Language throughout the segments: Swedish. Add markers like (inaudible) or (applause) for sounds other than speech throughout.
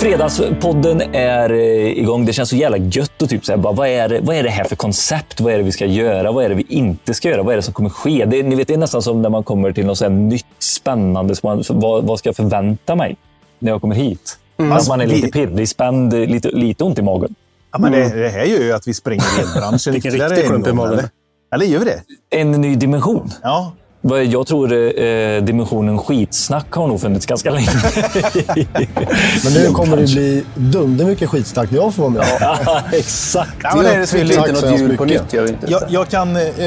Fredagspodden är eh, igång. Det känns så jävla gött och typ så här, bara, vad, är det, vad är det här för koncept? Vad är det vi ska göra? Vad är det vi inte ska göra? Vad är det som kommer ske? Det, ni vet, det är nästan som när man kommer till något så här nytt spännande. Så man, vad, vad ska jag förvänta mig när jag kommer hit? Mm. Att man är lite Vi- pirrig, spänd, lite, lite ont i magen. Ja, men det, det här gör ju att vi spränger elbranschen Vilken ytterligare riktig en klump i magen. Eller gör vi det? En ny dimension. Ja. Jag tror eh, dimensionen skitsnack har nog funnits ganska länge. (laughs) Men nu kommer det bli dundermycket skitsnack när jag får vara med. Ja, (laughs) Exakt. Ja, men det lite inte något hjul på mycket. nytt, inte. Jag, jag, kan, eh,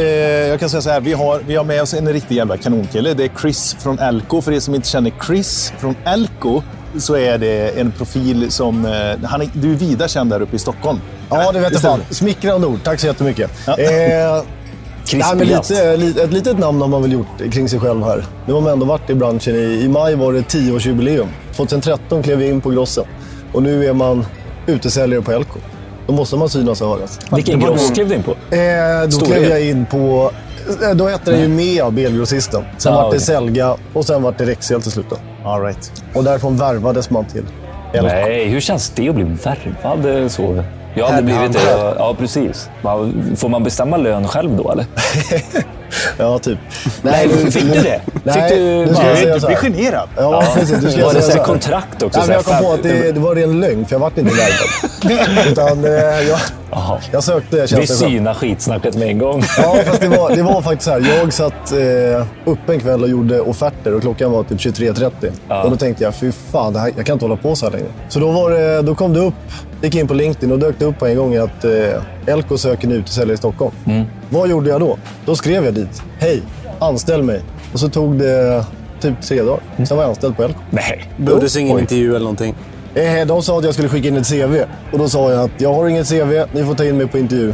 jag kan säga så här, vi har, vi har med oss en riktig jävla kanonkille. Det är Chris från Elko. För er som inte känner Chris från Elko så är det en profil som... eh, Han är, du är vida känd där uppe i Stockholm. Ja, det vet jag fan. Smickrande ord. Tack så jättemycket. Ja. Eh, nej, men lite, li- ett litet namn har man väl gjort kring sig själv här. Nu har man ändå varit i branschen. I, i maj var det 10-årsjubileum. 2013 klev vi in på Grossen. Och nu är man utesäljare på Elko. Då måste man synas och höras. Vilken gross klev du in på? Eh, då Stor klev jag in på... eh, Då hette den ju Mea, Belgrossisten. Sen Ah, var det. Selga och sen var det Rexel till slut. All right. Och därifrån värvades man till Elko. Nej, hur känns det att bli värvad eh, så? Jag aldrig blivit det. Ja, precis. Får man bestämma lön själv då, eller? (laughs) Ja, typ. Nej, fick du det? Nej, Fick du ska bara- Du blir generad. Ja, precis. Du ska Var det så här kontrakt också? Nej, men jag kom på att det, det var ren lögn, för jag vart inte värvad. (laughs) Utan eh, jag, jag sökte Vi tjänsten själv. synar skitsnacket med en gång. Ja, fast det var, det var (laughs) faktiskt så här. Jag satt eh, uppe en kväll och gjorde offerter och klockan var typ 23.30. Och då tänkte jag, fy fan, det här, jag kan inte hålla på så här längre. Så då, var det, då kom det upp, gick in på LinkedIn och dök det upp på en gång att eh, Elko söker en utesäljare i Stockholm. Vad gjorde jag då? Då skrev jag dit, hej, anställ mig. Och så tog det typ tre dagar. Sen var jag anställd på Elko. Nej. Behövdes ingen Oj. intervju eller någonting. Eh, De sa att jag skulle skicka in ett CV. Och då sa jag att jag har inget CV, ni får ta in mig på intervju.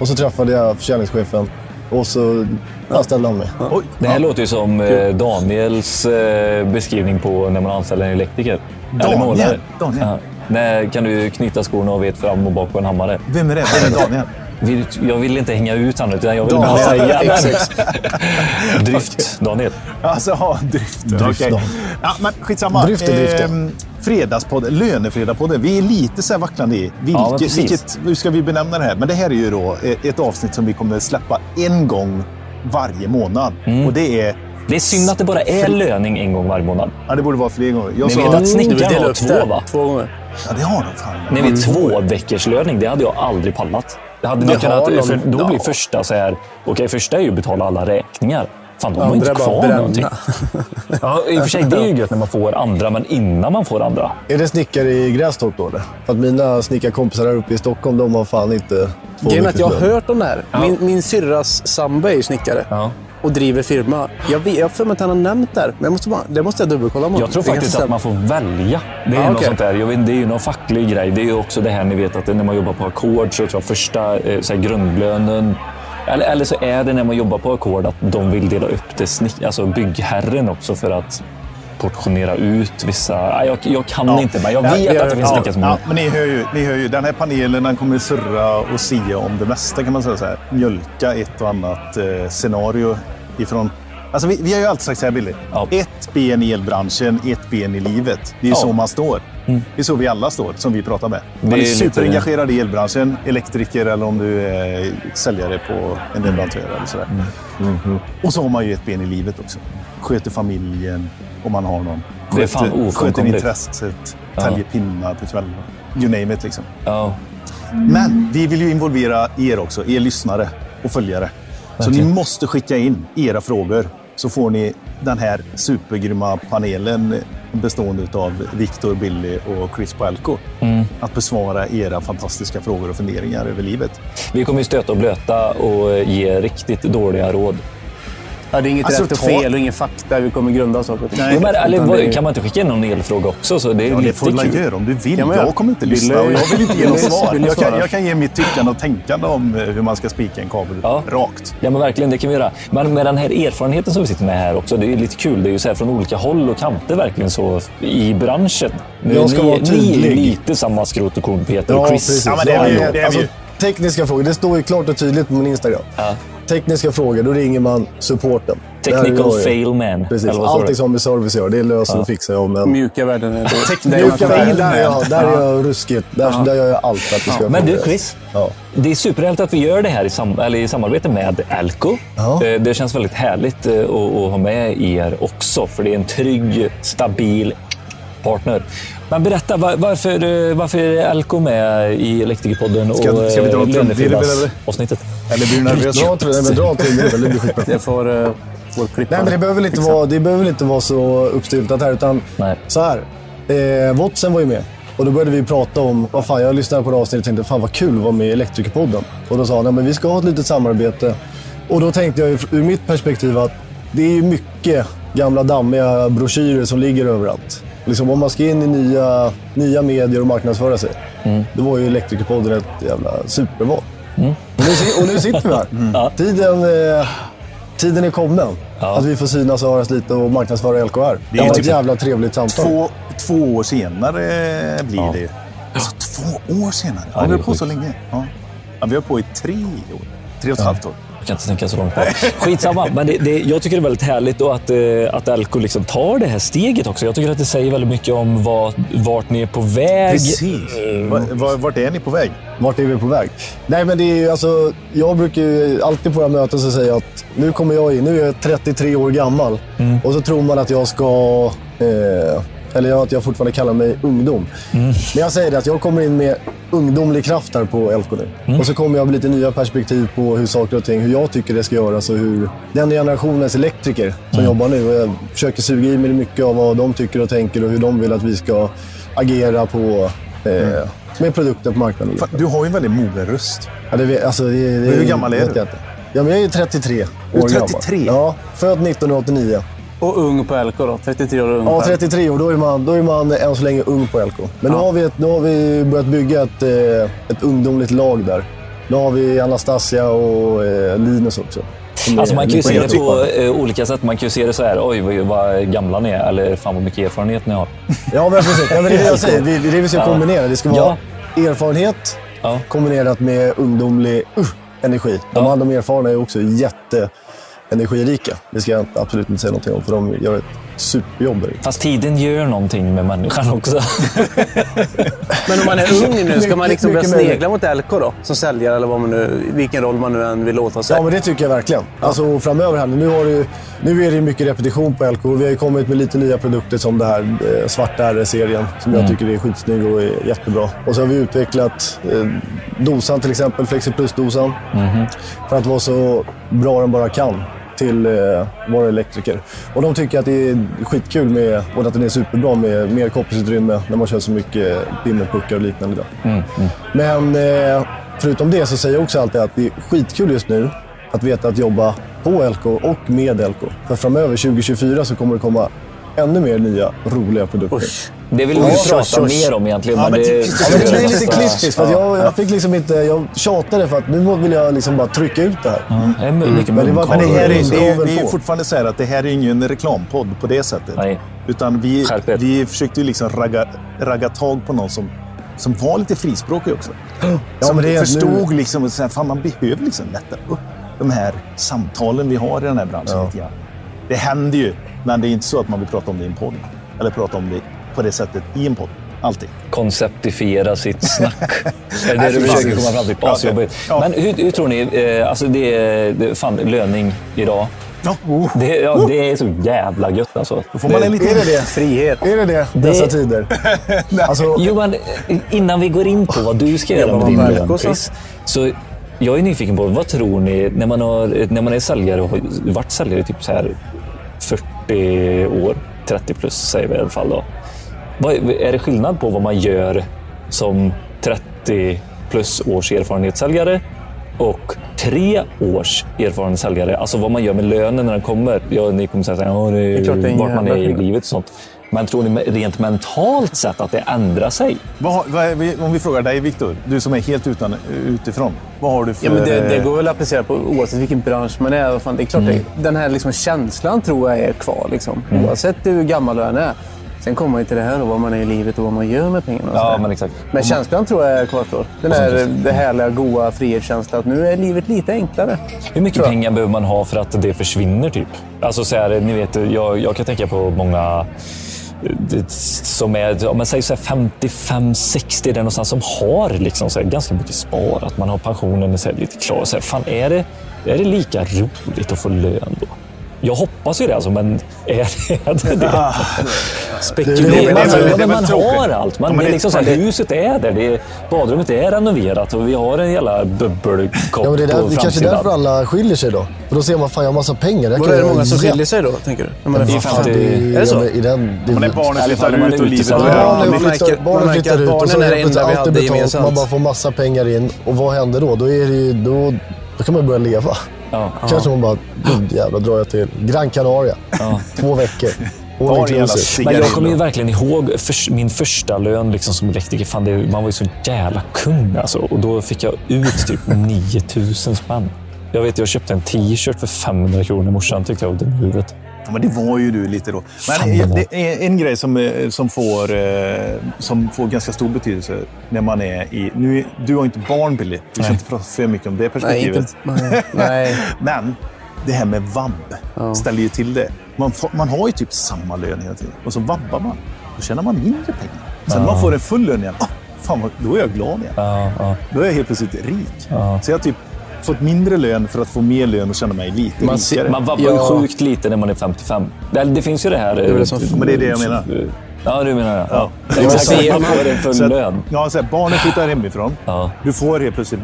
Och så träffade jag försäljningschefen och så anställde han mig. Oj. Det här låter ju som eh, Daniels eh, beskrivning på när man anställer en elektriker. Eller Daniel? målare. Daniel? Ja. När kan du knyta skorna och vet fram och bak på en hammare? Vem är det? Vem är Daniel? Vill, jag vill inte hänga ut honom, utan jag vill bara Daniel. säga... (laughs) Drift, Daniel. Alltså, ja, drift. Drift, då. Ja, men skitsamma. Drift är drift, ja. Ehm, Fredagspodden, lönefredagspodden. Vi är lite så här vacklande i Ja, vilket, precis. vilket, hur ska vi benämna det här? Men det här är ju då ett- ett avsnitt som vi kommer släppa en gång varje månad. Mm. Och det är... Det är synd att det bara är löning en gång varje månad. Ja, det borde vara fler gånger. Jag Ni vet att Du snickaren har två, det va? två gånger. Ja, det har de fan. Ni vet, två veckors löning, det hade jag aldrig pallat. Det hade Jaha, kunnat, någon- för då blir ja. första så här... Okej, första är ju att betala alla räkningar. Fan, de har Andra inte kvar någonting. (laughs) Ja, I och för sig, det är ju gött när man får andra, men innan man får andra. Är det snickare i Grästorp då eller? För att mina snickarkompisar här uppe i Stockholm, de har fan inte Grejen att jag har hört om det här. Min, min syrras sambo är ju snickare Ja. Och driver firma. Jag har för mig att han har nämnt det men jag måste bara, det måste jag dubbelkolla med Jag tror faktiskt att man får välja. Det är något okej. sånt där. Jag vet, det är ju någon facklig grej. Det är ju också det här ni vet att när man jobbar på ackord så tror jag första eh, så här, grundlönen eller, eller så är det när man jobbar på ackord att de vill dela upp det, alltså byggherren också för att portionera ut vissa... Jag, jag kan Ja. inte, men jag Ja, vet det att det finns Ja, som... ja, men ni hör, ju, ni hör ju, den här panelen den kommer surra och sia om det mesta kan man säga så här. Mjölka ett och annat eh, scenario ifrån... Alltså vi, vi har ju alltid sagt så här Billy. Ja. Ett ben i elbranschen, ett ben i livet. Det är Ja. så man står. Det är så vi alla står, som vi pratar med. Man Det är, är lite- superengagerad i elbranschen, elektriker eller om du är säljare på en leverantör eller sådär. Och så har man ju ett ben i livet också. Sköter familjen, om man har någon. Det är fan Sköter, sköter intresset, Ja. täljer pinnar på kvällen. You name it liksom. Ja. Men vi vill ju involvera er också, er lyssnare och följare. Så ni måste skicka in era frågor så får ni den här supergrymma panelen bestående av Viktor, Billy och Chris på Elko att besvara era fantastiska frågor och funderingar över livet. Vi kommer ju stöta och blöta och eh, ge riktigt dåliga råd. Ja, det är inget Alltså, rätt och fel och ingen fakta vi kommer grunda saker på. Nej. Men, eller, det är- Kan man inte skicka in någon elfråga också? Så det är Ja, det lite får man göra om du vill. Ja, jag jag- kommer inte vill lyssna och jag vill inte ge något svar. Jag kan, jag kan ge mitt tyckande och tänkande om eh, hur man ska spika en kabel Ja. rakt. Ja, men verkligen. Det kan vi göra. Men med den här erfarenheten som vi sitter med här också, det är lite kul. Det är ju så här från olika håll och kanter verkligen så i branschen. Nu, Jag ska ni, vara ni är tydlig. lite samma skrot och korn, Peter Ja, och Chris. precis. Ja, men det är ju, ja. det är alltså, tekniska frågor, det står ju klart och tydligt på min Instagram. Ja. Tekniska frågor, då ringer man supporten. Technical fail man. Precis. Allting som med service gör, det löser och fixar jag. Men Mjuka värden mjuka värden, där, är jag- där är jag ruskigt. Där, där gör jag allt för att det ska Men du. Chris. Ja. Det är superhärligt att vi gör det här i, sam eller i samarbete med Alco. Ja. Eh, Det känns väldigt härligt eh, att, att ha med er också, för det är en trygg, stabil partner. Men berätta, var, varför, eh, varför är Alco med i Elektrikerpodden och Ska- ska vi dra trumvirvel, eller? Blir du nervös? Dra till det, men dra till det. Det blir skitbra. Det får uh, vår klippare Nej, men det behöver inte vara, det behöver inte vara så uppstyltat här. Utan Nej. så här. Eh, Watson var ju med. Och då började vi prata om, vad fan, jag lyssnade på det avsnittet och tänkte, fan vad kul att vara med i Elektrikerpodden. Och då sa han, ja, men vi ska ha ett litet samarbete. Och då tänkte jag ur mitt perspektiv att det är ju mycket gamla dammiga broschyrer som ligger överallt. Liksom, om man ska in i nya, nya medier och marknadsföra sig, då var ju Elektrikerpodden ett jävla superval. Och, nu, och nu sitter vi här. Tiden, eh, tiden är kommen. Att vi får synas och höras lite och marknadsföra LKR. Det, är ju var ett typ jävla trevligt samtal. Två, två år senare blir det ju. Alltså två år senare? Har vi det hållit på så länge? Ja. Ja, vi har på i tre år. Tre och ett halvt år. Jag kan inte tänka så långt bak. Skitsamma, men det, det, jag tycker det är väldigt härligt och att, eh, att Alco liksom tar det här steget också. Jag tycker att det säger väldigt mycket om vad, vart ni är på väg. Precis. Va- Vart är ni på väg? Vart är vi på väg? Nej, men det är ju, alltså, jag brukar ju alltid på våra möten så säga att nu kommer jag in, nu är jag 33 år gammal och så tror man att jag ska, eh, eller att jag fortfarande kallar mig ungdom. Men jag säger det att jag kommer in med ungdomlig kraft här på LK nu. Och så kommer jag med lite nya perspektiv på hur saker och ting, hur jag tycker det ska göras och hur den generationens elektriker som jobbar nu, och jag försöker suga i mig mycket av vad de tycker och tänker och hur de vill att vi ska agera på eh, med produkter på marknaden. Fan, Du har ju en väldigt mogen röst. Ja, det, alltså, det, det, hur gammal är du? jag inte. Ja, men jag är 33 år Du är gammal. 33? Ja, född 1989. Och ung på LK då. 33 år och ung Ja, på LK. 33 år. Då är, man, då är man än så länge ung på LK. Men nu, har vi ett, nu har vi börjat bygga ett, eh, ett ungdomligt lag där. Nu har vi Anastasia och eh, Linus också. Alltså man kan ju se det på eh, olika sätt. Man kan ju se det så här, oj vad, gamla ni är, eller fan vad mycket erfarenhet ni har. (laughs) Ja, men precis. Ja, men det är det jag (laughs) säger. Det är det vi ska Ja. kombinera. Det ska vara erfarenhet Ja. kombinerat med ungdomlig uh, energi. De Ja. andra erfarna är också jätteenergirika. Det ska jag absolut inte säga någonting om, för de gör ett superjobb. Fast tiden gör någonting med människan också. (laughs) Men om man är ung nu, ska man liksom börja snegla mot LK då? Som säljare eller vad man nu, vilken roll man nu än vill åta sig. Ja, men det tycker jag verkligen. Alltså framöver här, nu, har du, nu är det mycket repetition på LK. Vi har ju kommit med lite nya produkter som det här eh, svarta RS-serien som jag tycker är skitsnygg och är jättebra. Och så har vi utvecklat eh, dosan till exempel, Flexi Plus-dosan. För att vara så bra den bara kan till eh, våra elektriker. Och de tycker att det är skitkul med, och att den är superbra med mer kopplingsutrymme när man kör så mycket dimmerpuckar och liknande. Då. Men eh, förutom det så säger jag också alltid att det är skitkul just nu att veta att jobba på LK och med LK. För framöver, 2024, så kommer det komma ännu mer nya roliga produkter. Usch. Det vill vi prata mer om egentligen. Ja, men det, det- Ja, men det blir lite klippigt för att jag, jag fick liksom inte... Jag tjatade för att nu vill jag liksom bara trycka ut det här. Det är mycket Men det var- Men det, här är, det, är, det är fortfarande så här att det här är ingen reklampodd på det sättet. Nej. Utan vi, vi försökte ju liksom ragga, ragga tag på någon som, som var lite frispråkig också. Ja, som men det är- förstod liksom att fan, man behöver liksom lätta upp de här samtalen vi har i den här branschen Ja. lite grann. Det händer ju, men det är inte så att man vill prata om det i en podd. Eller prata om det på det sättet i en podd. Alltid. konceptifiera sitt snack. (laughs) är det Nej, det du försöker komma fram till? Ja, Asjobbigt. ja. Men hur, hur tror ni? Eh, alltså det är det, fan, löning idag. Ja, oh. Det, ja, det är så jävla gött alltså. Då får man en liten... Är det det? Frihet. Är det det, dessa tider? (laughs) Alltså, Johan, innan vi går in på vad du ska göra med din lön, så jag är nyfiken på, vad tror ni, när man, har, när man är säljare och har varit säljare i typ så här 40 år, 30 plus säger vi i alla fall då. Vad, är det skillnad på vad man gör som 30 plus års erfarenhetssäljare och tre års erfarenhetssäljare? Alltså vad man gör med lönen när den kommer. Ja, ni kommer säga att det är det är vart man är i livet och sånt. Men tror ni rent mentalt sett att det ändrar sig? Vad har, vad om vi frågar dig, Viktor, du som är helt utan, utifrån. Vad har du för... Ja, men det, det eh, går väl att applicera på oavsett vilken bransch man är. Fan, det är klart det, den här liksom känslan tror jag är kvar. Liksom. Oavsett hur gammal du än är. Sen kommer man ju till det här då, vad man är i livet och vad man gör med pengarna. Ja, men exakt. Men känslan tror jag kvarstår. Den där det härliga, goa frihetskänslan att nu är livet lite enklare. Hur mycket pengar behöver man ha för att det försvinner? typ? Alltså så här, ni vet, jag, jag kan tänka på många eh, som är om man säger så här 55-60, det är någonstans som har liksom så här ganska mycket sparat. Man har pensionen så här lite klar. Så här, fan, är, det, är det lika roligt att få lön då? Jag hoppas ju det, alltså, men är det det? Ah, Spekulera. är ja, men man tråkigt. har allt. Man, Ja, men det liksom så här, det- huset är där, det är, badrummet är renoverat och vi har en jävla bubbelkopp Ja, men det är, där, det kanske därför alla skiljer sig då. För då ser man, fan jag har massa pengar. Jag Var kan är det många som skiljer sig då, tänker du? När man är Det är fan- Det är, det så? ja, men I den, det, Men när barnen flyttar man ut är och livet börjar... Ja, Barnen man flyttar, man ut och så barnen är det allt är hade betalt. gemensamt. Man bara får massa pengar in. Och vad händer då? Då, är det, ju- då, då kan man börja leva. Ja. Kanske man bara, nu jävlar drar jag till Gran Canaria. Två veckor. Men jag kommer ju verkligen ihåg för, min första lön liksom som elektriker. Fan, det, man var ju så jävla kung alltså. Och då fick jag ut typ (laughs) 9000 spänn. Jag vet, jag köpte en t-shirt för 500 kronor. Morsan tyckte jag var dum i huvudet. Ja, men det var ju du lite då. Men det är en grej som, eh, som, får, eh, som får ganska stor betydelse när man är i... Nu, du har inte barn, Billy. Vi ska inte prata för mycket om det Nej, perspektivet. inte... Nej. Nej. (laughs) Men det här med vabb ställer ju till det. Man, får, man har ju typ samma lön hela tiden och så vabbar man. Då tjänar man mindre pengar. Sen när man får en full lön igen, ah, fan, då är jag glad igen. Ja, ja. Då är jag helt plötsligt rik. Så jag typ fått mindre lön för att få mer lön och känna mig lite Man, rikare. man vabbar ju Ja. sjukt lite när man är 55. Det, det finns ju det här... är det som- Men det är det jag menar. Ja, du menar det. Ja. Ja. Exakt, man får en full Så att- lön. Ja, så här, barnen flyttar hemifrån. Ja. Du får helt plötsligt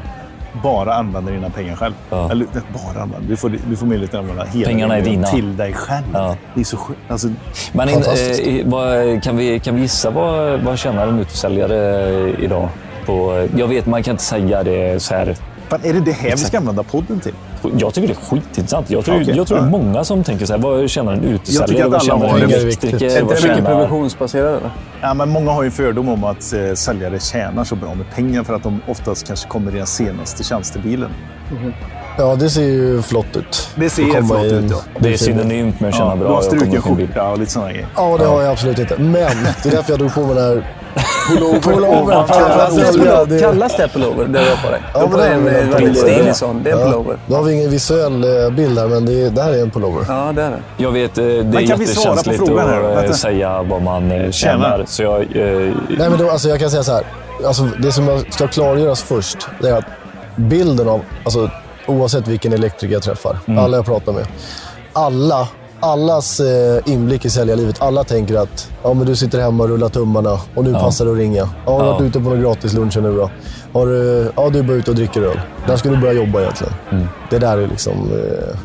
bara använda dina pengar själv. Ja. Eller bara använda. Du får, du får möjlighet att använda hela Pengarna är dina. till dig själv. Ja. Det är så sjukt. Alltså, Men in, eh, vad, kan, vi, kan vi gissa vad, vad tjänar en utesäljare idag? På, jag vet, man kan inte säga det så här. Fan, är det det här vi ska använda podden till? Jag tycker det är skitintressant. Jag tror, Okej, jag tror det är många som tänker så här. Vad tjänar en Jag tycker utesäljare? att Vad alla tjänar har en elektriker? Är det mycket provisionsbaserat? Ja, men många har ju en fördom om att eh, säljare tjänar så bra med pengar för att de oftast kanske kommer i den senaste tjänstebilen. Ja, det ser ju flott ut. Det ser flott ut, ja. Det är synonymt med att känna Ja, bra. du har struken skjorta och lite sådana grejer. Ja, det har jag absolut inte. Men det är därför jag drog på mig den här pullover? det- Kallas det pullover? Det du har på dig? Ja, Du har på men dig det är en en eh, väldigt pullover. stilig sån. Det är en Ja, pullover. Då har vi ingen visuell eh, bild här, men det, det här är en pullover. Ja, det är det. Jag vet, eh, det är Men kan vi svara på jättekänsligt frågan här? att säga vad man tjänar. Så jag, eh, Nej, men då, alltså, jag kan säga så här. Alltså, det som ska klargöras först, det är att bilden av, alltså, oavsett vilken elektriker jag träffar, alla jag pratar med, alla, allas eh, inblick i säljarlivet, alla tänker att ja, men du sitter hemma och rullar tummarna och nu passar det att ringa. Ja, har du Ja. varit ute på några gratisluncher nu då? Har du, ja, du är bara ute och dricker öl. När ska du börja jobba egentligen? Det där är liksom... Eh,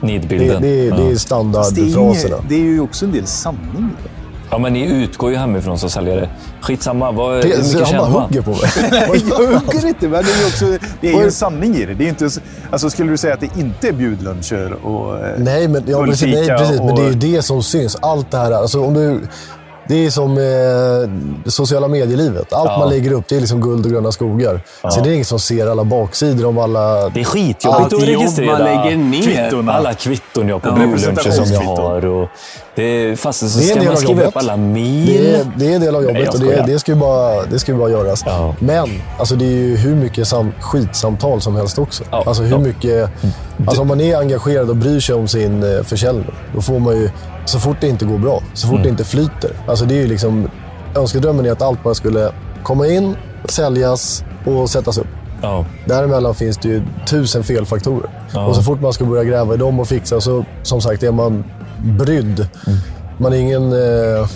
det, Nidbilden. det, det är Ja. Det är, standardfraserna. ju- det är ju också en del sanning det. Ja, men ni utgår ju hemifrån som säljare. Skitsamma, vad, hur Det, mycket han bara tjänar man? hugger på mig. (laughs) Jag hugger inte, men det är också det är ju en sanning i det. det är inte, alltså, skulle du säga att det inte är bjudluncher och eh, Nej, men, ja, precis, nej, precis, men det är ju och- det som syns. Allt det här. Alltså, om du, det är som eh, det sociala medielivet. Allt Ja. man lägger upp det är liksom guld och gröna skogar. Så det är ingen som ser alla baksidor om alla... Det är skitjobbigt att registrera man lägger ner. kvittorna. alla kvitton jag har på Ja, bjudluncher som jag har. Och det är, fast så Det är ska del man av skriva jobbet. upp alla mil. Det är, det är en del av Nej, jobbet jag och det, det, ska ju bara, det ska ju bara göras. Ja. Men alltså, det är ju hur mycket sam, skitsamtal som helst också. Ja, Alltså, hur ja. mycket, alltså, om man är engagerad och bryr sig om sin eh, försäljning, då får man ju, så fort det inte går bra, så fort det inte flyter. Alltså, det är ju liksom, önskedrömmen är att allt bara skulle komma in, säljas och sättas upp. Ja. Däremellan finns det ju tusen felfaktorer. Och så fort man ska börja gräva i dem och fixa så, som sagt, är man brydd. Man är ingen eh,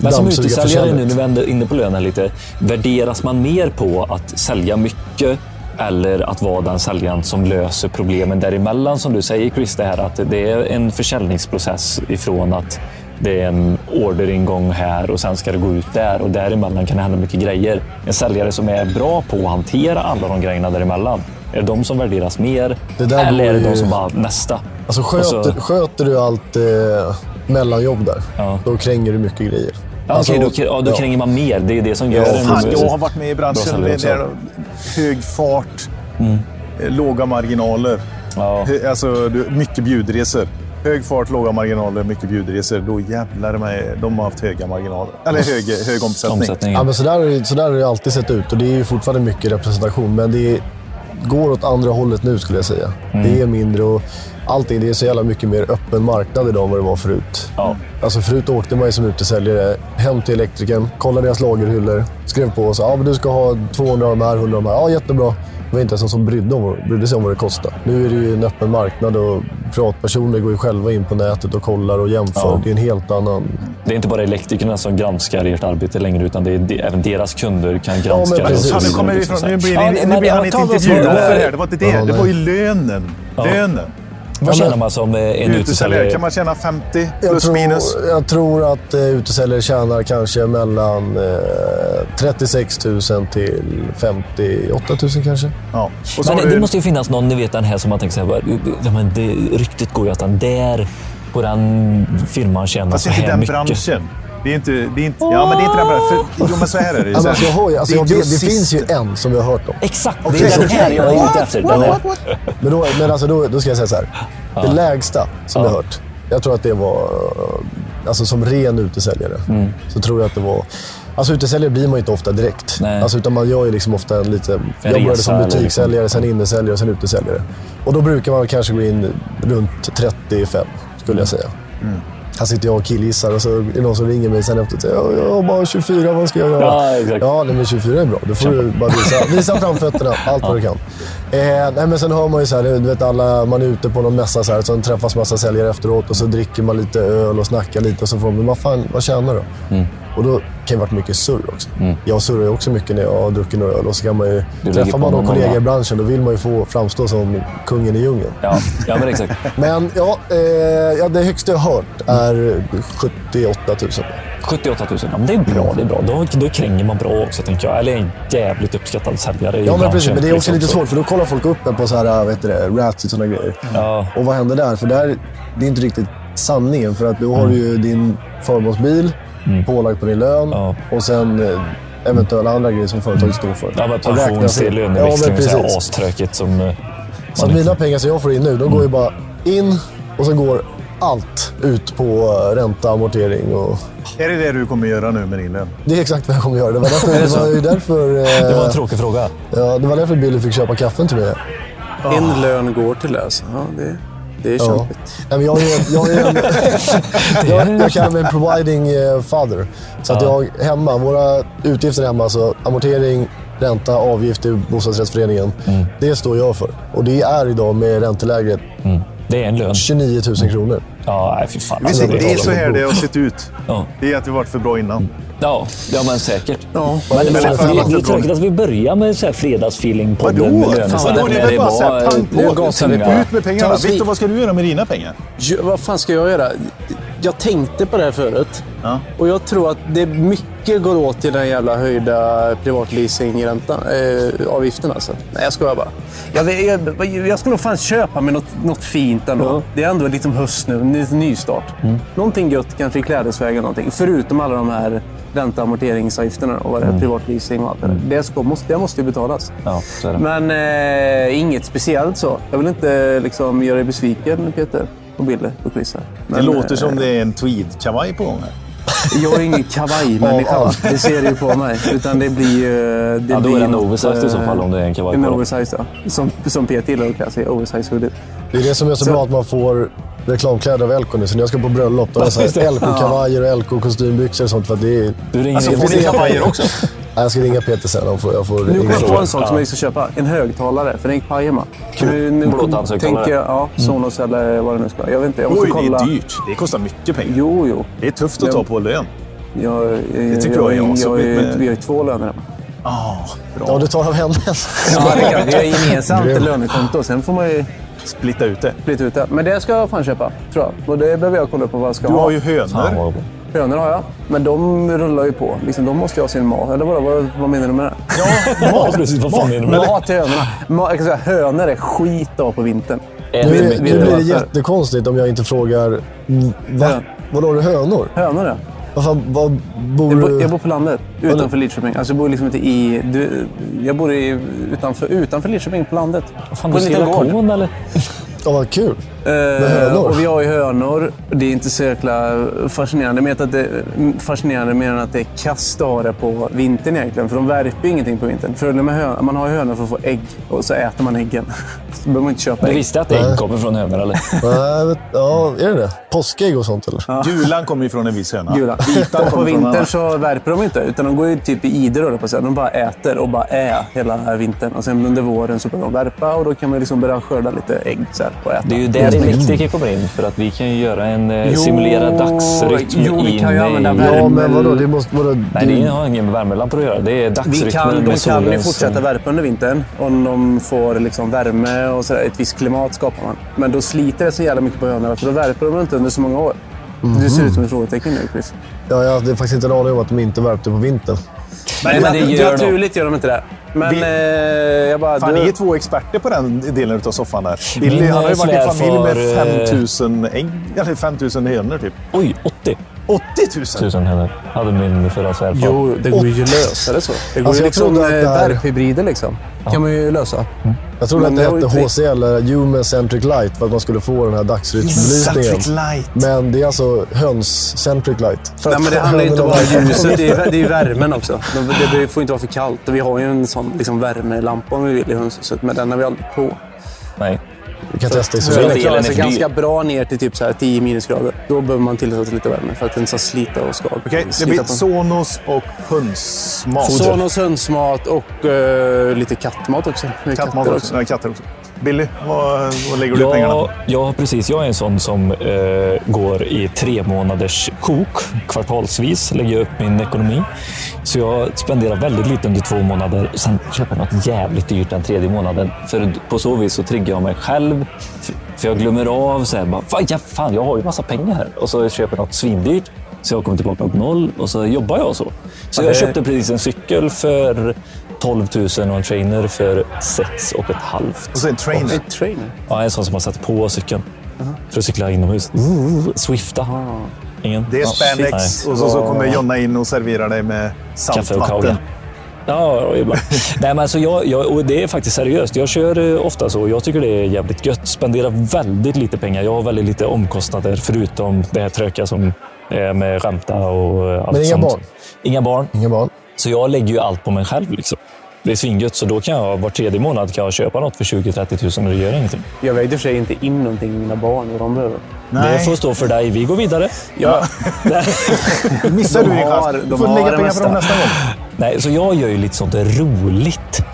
Men som utesäljare nu, när vi är inne på lönen lite. Värderas man mer på att sälja mycket eller att vara den säljaren som löser problemen däremellan? Som du säger Chris, det här att det är en försäljningsprocess ifrån att det är en orderingång här och sen ska det gå ut där och däremellan kan det hända mycket grejer. En säljare som är bra på att hantera alla de grejerna däremellan. Är det de som värderas mer Det där eller är det går de ju- som bara nästa? Alltså sköter, så- sköter du allt eh, mellanjobb där, Ja. då kränger du mycket grejer. Ja, Alltså, okej, då, ja, då ja. kränger man mer. Det är det som gör Ja, en... Fan, jag har varit med i Bra branschen. Det är hög fart, eh, låga marginaler. Ja. Hö- Alltså, mycket bjudresor. Hög fart, låga marginaler, mycket bjudresor, då jävlar med, de har haft höga marginaler. Eller hög, hög omsättning. Omsättningen. Ja, men så, där, har det- så där har det alltid sett ut och det är ju fortfarande mycket representation. Men det går åt andra hållet nu skulle jag säga. Det är mindre och allting. Det är så jävla mycket mer öppen marknad idag än vad det var förut. Ja. Alltså förut åkte man ju som utesäljare hem till elektrikern, kollade deras lagerhyllor, skrev på och sa ja, men du ska ha 200 av de här, 100 av de här. Ja, jättebra. Det var inte ens någon som brydde, om, brydde sig om vad det kostade. Nu är det ju en öppen marknad och privatpersoner går ju själva in på nätet och kollar och jämför. Ja. Det är en helt annan... Det är inte bara elektrikerna som granskar ert arbete längre, utan det är de, även deras kunder kan granska men det. precis. nu kommer vi ifrån, nu blir, Ja, nu men- blir han ja, som- intervjuoffer här. Det var inte det. Ja, det var ju lönen. Lönen. Vad tjänar man som eh, en Utesäljare, kan man tjäna 50 Jag plus tror, minus? jag tror att eh, utesäljare tjänar kanske mellan eh, 36 000 till 58 000 kanske. Ja. Och så Men det, du, det måste ju finnas någon, ni vet den här som man tänker så här, ja, men det, ryktet går ju att den där på den firman tjänar fast så inte här den mycket. branschen. Det är inte, det är inte, ja, men det är inte den branschen. För, jo, men så här är det. ju. Alltså, Så alltså, jag här, har alltså, det jag det grossisten. finns ju en som jag har hört om. Exakt, Okej, det är den här jag är ute efter. Den är, Men, då, men alltså, då, då ska jag säga så här. Det lägsta som jag har hört, jag tror att det var alltså, som ren utesäljare. Mm. Så tror jag att det var... Alltså utesäljare blir man ju inte ofta direkt. Nej. Alltså, utan man gör ju liksom ofta en lite... jag började som eller butikssäljare, liksom. sen innesäljare, sen utesäljare. Och då brukar man kanske gå in runt 35, skulle jag säga. Här sitter jag och killgissar och så är det någon som ringer mig sen efteråt och säger "Ja, jag har bara 24, vad ska jag göra? Ja, exakt. Ja, nej, men 24 är bra. Då får du bara visa, visa framfötterna, allt vad du kan. Eh, nej, men sen hör man ju så här, du vet alla, man är ute på någon mässa så här, så träffas massa säljare efteråt och så dricker man lite öl och snackar lite och så får man, vad fan, vad tjänar du? Mm. Och då kan det varit mycket surr också. Jag surrar ju också mycket när jag har druckit några öl och så kan man ju, träffar man någon kollega i branschen då vill man ju få framstå som kungen i djungeln. ja, ja, men exakt. (laughs) Men ja, eh, ja, det högsta jag har hört är 78 000. 78 000, ja, men det är bra. Det är bra. Då, då kränger man bra också, tänker jag. Eller en jävligt uppskattad säljare i Ja, men precis. Men det är också liksom, lite svårt, för då kollar folk upp en på så här, vet du det, rats och sådana grejer. Ja. Och vad händer där? För där, det är inte riktigt sanningen. För att då har Mm. du ju din förmånsbil pålagd på din lön Ja. och sen eh, eventuella andra grejer som företaget står för. Ja, men Så räknas pensions, det- löneväxling och så här precis. astråkigt som... eh, Så att mina pengar som jag får in nu, de går ju bara in och sen går allt ut på eh, ränta, amortering och... Är det det du kommer göra nu med din lön? Det är exakt vad jag kommer göra. Det var därför, (laughs) det var ju därför, eh, (laughs) Det var en tråkig fråga. ja, det var därför Billy fick köpa kaffen till mig. En lön går till det. alltså. Ja, det, det är Ja. kämpigt. Nej, men jag, är, jag, är en, (laughs) (laughs) jag, jag kallar mig providing eh, father. Så att jag hemma, våra utgifter hemma, alltså amortering, ränta, avgift till bostadsrättsföreningen. Det står jag för. Och det är idag med ränteläget Det är en lön. 29 000 kronor. Ja, nej, fy fan. Alltså, ser, det är så är här det har sett ut. Ja. Det är att vi varit för bra innan. Ja, ja, men säkert. Ja. Men, men, Eller fan, fan, det, det är tråkigt att vi börjar med så här fredagsfeeling-podden Vadå? med vadå? Det är väl bara så här, pang på. Ut med pengarna. Victor, vad ska du göra med dina pengar? Vad fan ska jag göra? Jag tänkte på det här förut. Ja. Och jag tror att det mycket går åt till den jävla höjda privatleasingräntan. Eh, alltså. Nej, jag skojar bara. Jag, jag, jag ska nog fan köpa mig något, något fint ändå. Det är ändå liksom höst nu, en nystart. Någonting gött kanske i klädesväg eller någonting. Förutom alla de här ränta och amorteringsavgifterna och vad det är, privatleasing och allt det där. Det, ska, måste, det måste ju betalas. Ja. Men eh, inget speciellt så. Jag vill inte liksom, göra dig besviken Peter och Bille och Chris här. Det Men, låter eh, som det är en tweed-kavaj på gång här. Jag är ingen kavajmänniska. (laughs) Det ser du ju på mig. Utan det blir ju... Det Ja, då blir är det en oversized i så eh, fall om det är en kavaj En på dem. oversize, ja. Som, som Peter gillar att klä sig i. Oversize hoodie. Det är det som är så, Så- bra att man får reklamkläder av Elko nu. Så när jag ska på bröllop, då har jag LK-kavajer och LK-kostymbyxor och sånt. För att det är... Du ringer Alltså, in får ni kavajer också? (laughs) Nej, Jag ska ringa Peter sen. Jag får, jag får Nu kommer jag på en sak som jag ska köpa. En högtalare, för den gick paj hemma. Blåtandshögtalare. tänker jag, ja, Sonos eller vad det nu ska vara. Jag vet inte, jag måste Oj, kolla. det är dyrt. Det kostar mycket pengar. Jo, jo. Det är tufft att Ja. ta på lön. Jag, Det tycker jag är jag, asjobbigt jag, med- Vi har ju två löner hemma. Ah, Ja, bra. du tar av hennes. Ja, det har (laughs) gemensamt lönekonto. Sen får man ju Splitta ut det. splitta ut det. Men det ska jag fan köpa, tror jag. Och det behöver jag kolla upp på vad jag ska Du ha. har ju hönor. Hönor har jag, men de rullar ju på. Liksom, de måste ju ha sin mat. Eller vad, vad, vad menar du med det? Ja, (laughs) precis. Vad fan menar du med det? Mat till hönorna. Ma, jag kan säga, hönor är skit av på vintern. Nu, du blir det jättekonstigt om jag inte frågar... Va? Vadå, har du hönor? Hönor, ja. Vad fan, vad bor Jag, bo, du... jag bor på landet, utanför Lidköping. Alltså, jag bor liksom inte i... Du, jag bor i, utanför, utanför Lidköping, på landet. Fan, på du en liten gård. kon eller? Ja, vad kul. Eh, hönor? och vi har ju hönor. Det är inte så jäkla fascinerande, med att det, fascinerande mer än att det är kast att ha det på vintern egentligen. För de värper ingenting på vintern. Fördelen med hönor, man har ju hönor för att få ägg och så äter man äggen. (laughs) Så behöver man inte köpa Du ägg. visste att ägg kommer från hönor, eller? (laughs) Nej, vet, ja, är det det? Påskägg och sånt eller? Gulan kommer ju från en viss höna. Gula. Vitan Och på vintern så värper de inte, utan de går ju typ i jag på. De bara äter och bara är hela vintern. Och sen under våren så börjar de värpa och då kan man liksom börja skörda lite ägg så här, och äta. Det är ju där elektriker kommer in. För att vi kan ju göra en eh, Jo, simulerad dagsrytm jo, vi kan ju använda värme. Ja, men vadå? Det måste... Vadå, Nej, det har inget med värmelampor att göra. Det är Vi dagsrytmen kan, de med kan ju solens- fortsätta värpa under vintern om de får liksom värme och så där, ett visst klimat skapar man. Men då sliter det så jävla mycket på hönorna för då värper de inte under så många år. Du ser ut som ett frågetecken nu, Chris. Ja, jag hade faktiskt inte en aning om att de inte värpte på vintern. Nej, men det gör. Naturligt gör de inte det. Men Vi- eh, jag bara... Fan, du- ni är två experter på den delen av soffan där. Billy, han har ju varit i familj med eh, 5000 ägg, eller 5000 hönor typ. Oj, 80 80 000! tusen hönor hade min förra svärfar. Jo, det går ju att lösa det så. Det går Alltså, ju liksom värphybrider liksom. kan man ju lösa. Jag trodde att det hette HCL, eller Human Centric Light, för att man skulle få den här dagsrytmbelysningen. Men det är alltså höns-centric light. För Nej, men det handlar inte bara om ljuset, det är, (laughs) det är värmen också. Det får inte vara för kallt. Vi har ju en sån liksom, värmelampa om vi vill i hönshuset, men den har vi aldrig på. Nej. Vi kan testa Så Så den den delen klarar sig ganska bra ner till typ så här 10 minusgrader. Då behöver man tillsätta lite värme för att den ska slita och skada. Okej, det blir Sonos och hönsmat. Sonos hönsmat och eh, lite kattmat också. Kattmat katter också. Nej, katter också. Billy, vad, vad lägger du pengarna Ja, på? ja, precis. Jag är en sån som eh, går i tre månaders sjok. Kvartalsvis lägger jag upp min ekonomi. Så jag spenderar väldigt lite under två månader. Sen köper jag något jävligt dyrt den tredje månaden. För på så vis så triggar jag mig själv. För jag glömmer av så här, bara, fan, ja, fan, jag har ju massa pengar här. Och så köper jag något svindyrt. Så jag kommer tillbaka på noll och så jobbar jag så. Så Ja, jag köpte precis en cykel för 12 000 och en trainer för 6 och ett halvt. Och så en trainer. En trainer. Ja, en sån som har satt på cykeln. För att cykla inomhus. Uh, Swifta. Ingen? Det är spandex och så, så kommer Jonna in och serverar dig med Kaffe och saltvatten. Ja, och ibland. (laughs) Nej, men alltså jag, jag, och det är faktiskt seriöst. Jag kör eh, ofta så. Jag tycker det är jävligt gött. Spenderar väldigt lite pengar. Jag har väldigt lite omkostnader förutom det här tröka som är med ränta och eh, allt Men inga sånt. barn? Inga barn. Inga barn. Så jag lägger ju allt på mig själv. Liksom. Det är svingött, så då kan jag var tredje månad kan jag köpa något för 20-30 000 och det gör ingenting. Jag och för sig inte in någonting i mina barn och de behöver. Det får stå för dig. Vi går vidare. Ja. (laughs) Missar De du din chans. Du får lägga pengar på dem nästa gång. (laughs) Nej, så jag gör ju lite sånt roligt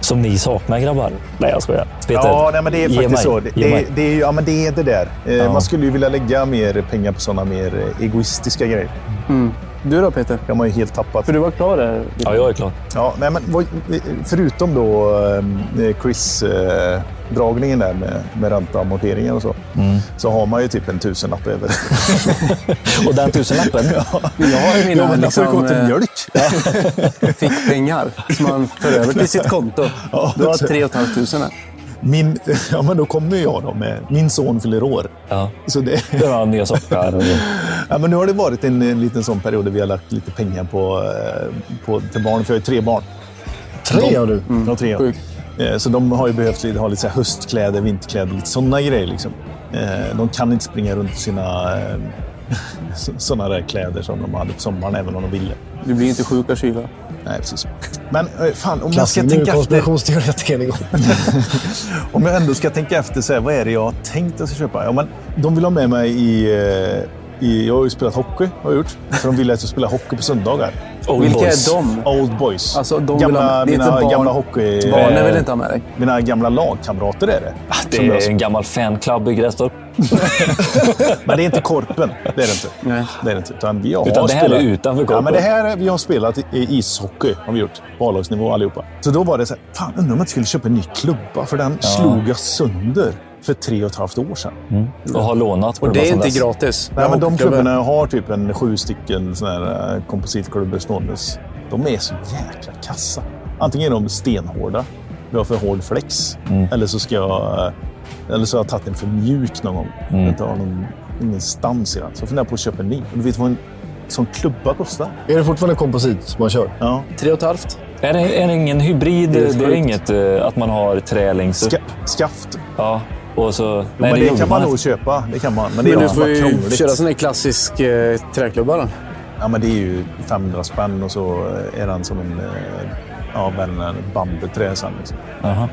som ni saknar grabbar. Nej, jag skojar. Peter, Ja, nej, men det är faktiskt mig. så. Det, det, det, är, ja, men det är det där. Eh, Ja. Man skulle ju vilja lägga mer pengar på sådana mer eh, egoistiska grejer. Du då Peter? Det har man ju helt tappat. För du var klar där. Ja, jag är klar. Ja, nej, men vad, förutom då eh, Chris-dragningen där med, med ränta och amorteringar och så, Mm. så har man ju typ en tusenlapp över. (laughs) Och den tusenlappen. Jag har ju Ja, mina men den får gå till eh, mjölk. (laughs) fickpengar som man för över till sitt konto. Du har 3 500 här. Min, (laughs) ja, men då kommer jag då med... Min son fyller år. Ja. Så det, Det var nya sockar. (laughs) Ja, men nu har det varit en, en liten sån period där vi har lagt lite pengar på, eh, på, till barn. För jag har ju tre barn. Tre har du. Jag har tre. Sjukt. Eh, Så de har ju behövt ha lite så här höstkläder, vinterkläder, lite sådana grejer. Liksom. Eh, De kan inte springa runt i sina (laughs) sådana där kläder som de hade på sommaren, även om de ville. Du blir inte sjuk av kyla. Nej, precis. Men eh, fan, om jag, ska. Nu tänka efter, igång. (laughs) om jag ändå ska tänka efter, så här, vad är det jag har tänkt att jag ska köpa? Ja, men, de vill ha med mig i... eh, i jag har ju spelat hockey, har jag gjort. Så de vill att jag spelar hockey på söndagar. Old Vilka boys. är de? Old boys. Alltså, de gamla, ha- det är mina inte barn- gamla hockey... Barnen vill inte ha med dig. Mina gamla lagkamrater är det. Ah, Det är en gammal fanclub i Grästorp. (laughs) Men det är inte Korpen. Det är det inte. Nej. Det är det inte. Utan, vi har Utan det här är spelat- utanför Ja, Korpen. men det här, vi har spelat i ishockey. Har vi gjort. På A-lagsnivå allihopa. Så då var det så här, fan undrar om jag inte skulle köpa en ny klubba. För den slog jag sönder för tre och ett halvt år sedan. Och har lånat. Och det är inte dess. gratis. Nej, men de klubbarna har typ en sju stycken såna eh, kompositklubbor ståendes. De är så jäkla kassa. Antingen är de stenhårda. Vi har för hård flex. Eller så ska jag... Eller så har jag tagit en för mjuk någon gång. Jag inte har någon, ingenstans i den. Så jag funderar på att köpa en ny. Och Du vet vad en sån klubba kostar? Är det fortfarande komposit man kör? Ja. Tre och ett halvt. Är det, är det ingen hybrid? Det Det är är, sjukt. inget eh, att man har trä längst upp? Ska, skaft. Ja. Och så, nej, men det, gjorde kan man nog köpa. Det kan man. Men det är Men du får ju krångligt. köra sån här klassisk eh, träklubba då. Ja, men det är ju 500 spänn och så är den som en eh, ja, väl en bambuträ sen. Liksom. (laughs)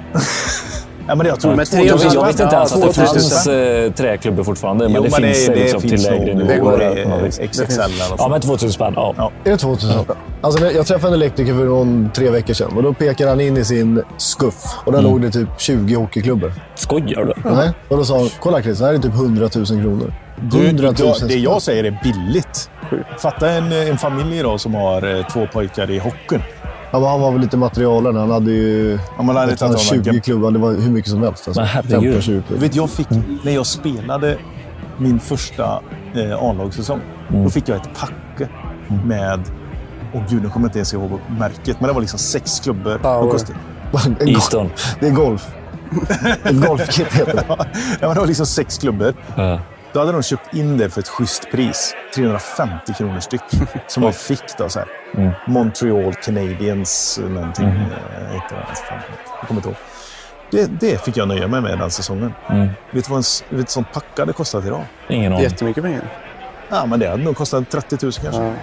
Ja, men det, jag tror Men två- 300 Jag, jag visste inte ens att det 2000 fanns eh, träklubbor fortfarande. Men Jo, det finns det, liksom det till finns lägre nog. nivåer. XXL eller Ja, men 2000 spänn. Ja. Ja. Är det 2000 spänn? Alltså, jag träffade en elektriker för någon, tre veckor sedan och då pekade han in i sin skuff och där låg det typ 20 hockeyklubbor. Skojar du? Nej. Och då sa han, kolla Chris, det här är typ 100 000 kronor. Du, 100 000 du, det spänn. jag säger är billigt. Fatta en, en familj idag som har eh, två pojkar i hockeyn. Ja, men han var väl lite materialare. Han hade ju Ja, man hade han, tagit honom 20 klubbar. Det var hur mycket som helst. Alltså. Men herregud. 15-20 Du klubbar. vet, jag fick, när jag spelade min första eh, A-lagssäsong, då fick jag ett packe med... Åh gud, nu kommer jag inte ens ihåg märket, men det var liksom sex klubbor. Power. Kostade, Easton. Det är golf. (laughs) Ett golfkit heter det. ja, men det var liksom sex klubbor. Ja. Då hade de köpt in det för ett schysst pris. 350 kronor styck. Som man (laughs) fick då. Så här. Montreal Canadiens någonting. Mm. Det. Fan, jag kommer inte ihåg. Det, det fick jag nöja mig med den säsongen. Vet du vad en, vet du, ett sånt pack hade kostat idag? Ingen aning. Jättemycket pengar. Ja, men det hade nog kostat 30 000 kanske. Nej,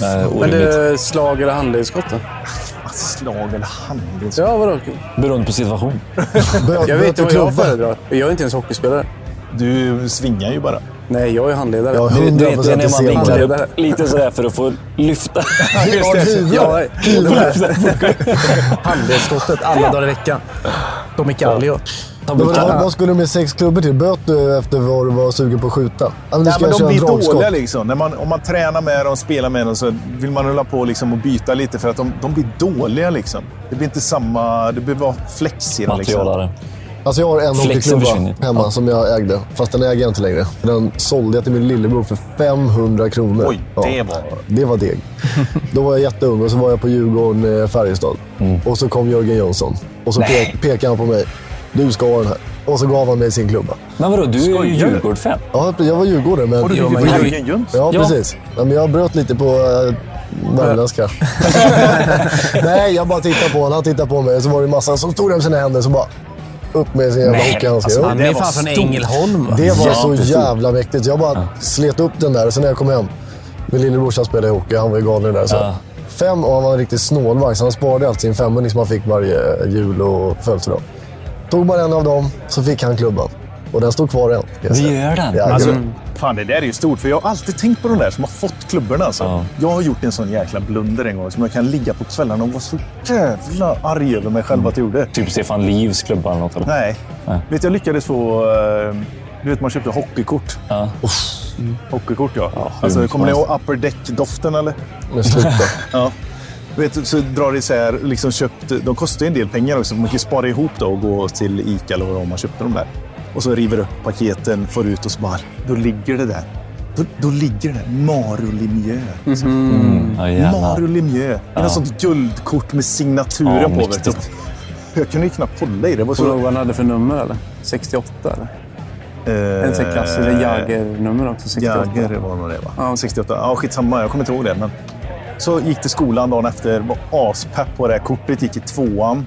Men orimligt. det, slag eller handledsskott då? Ah, Slag eller handels... Ja, vadå? Beroende på situation. (laughs) Jag vet inte vad jag föredrar. Jag är inte ens hockeyspelare. Du svingar ju bara. Nej, jag är handledare. Ja, Du, du 100 vet, det är procent när man i vinklar Handledare. upp lite sådär för att få lyfta. Ja, handledsskottet alla dagar i veckan. Tommy Kallio. Vad, skulle du med sex klubbor till? Böt du efter vad du var sugen på att skjuta? Du Nej, men de blir dragskott. dåliga liksom. När man, om man tränar med dem, spelar med dem, så vill man hålla på liksom och byta lite för att de, de blir dåliga. Liksom. Det blir inte samma... Det blir vara flex i dem. Liksom. Alltså jag har en hockeyklubba hemma Ja. som jag ägde. Fast den äger jag inte längre. Den sålde jag till min lillebror för 500 kronor. Oj, det var- Det var deg. (laughs) Då var jag jätteung och så var jag på Djurgården, eh, Färjestad. Mm. Och så kom Jörgen Jönsson. Och så pek, pekade han på mig. Du ska ha den här. Och så gav han mig sin klubba. Men vadå, du är ju? Djurgården-fan. Ja, jag var Djurgårdare, men... Har du på jag- Jörgen Jönsson? Ja, precis. Ja, men jag bröt lite på äh, värmländska. (laughs) (laughs) Nej, jag bara tittade på honom. Han tittade på mig. Och så var det massa som stod där med sina händer. Så bara upp med sin jävla Nej, hockeyhandske. alltså. Han Det är var fan från. Ängelholm. va? Det var Ja, så precis. jävla mäktigt. Jag bara slet upp den där och sen när jag kom hem. Min lillebrorsa spelade hockey, han var ju galen där. Så. Ja. Fem och han var en riktig snålvagn, så han sparade alltid sin femhundring som han fick varje jul och födelsedag. Tog man en av dem så fick han klubban. Och den stod kvar än. säga. gör den. Ja, Alltså, ja. fan, det där är ju stort. För jag har alltid tänkt på de där som har fått klubborna. Alltså. Ja. Jag har gjort en sån jäkla blunder en gång som jag kan ligga på kvällarna och vara så jävla arg över mig själv att jag gjorde. Typ Stefan Livs klubba eller något. Eller? Nej. Nej. Vet, jag lyckades få... eh, Du vet, man köpte hockeykort. Ja. Hockeykort, ja. hur alltså, kommer ni ihåg Upper Deck-doften, eller? Men sluta. (laughs) Ja. Du vet, så drar det isär, liksom köpt, de kostar ju en del pengar också. Man kan spara ihop då och gå till Ica eller vad det man köpte dem där. Och så river upp paketen, får ut och så bara, då ligger det där. Då, då ligger det Mario Lemieux. Mm. Ja, jävlar. Mario Lemieux. Ja. Ett sånt guldkort med signaturen Ja, på. Vet du. Jag kunde ju knappt hålla i det. du så, vad han hade för nummer eller? 68 eller? eh, En sån klassisk Jagger-nummer också. 68. Jagger var nog det va? Ja. 68. Ja, skitsamma. Jag kommer inte ihåg det. Men... Så gick till skolan dagen efter. Var aspepp på det här kortet. Gick i tvåan,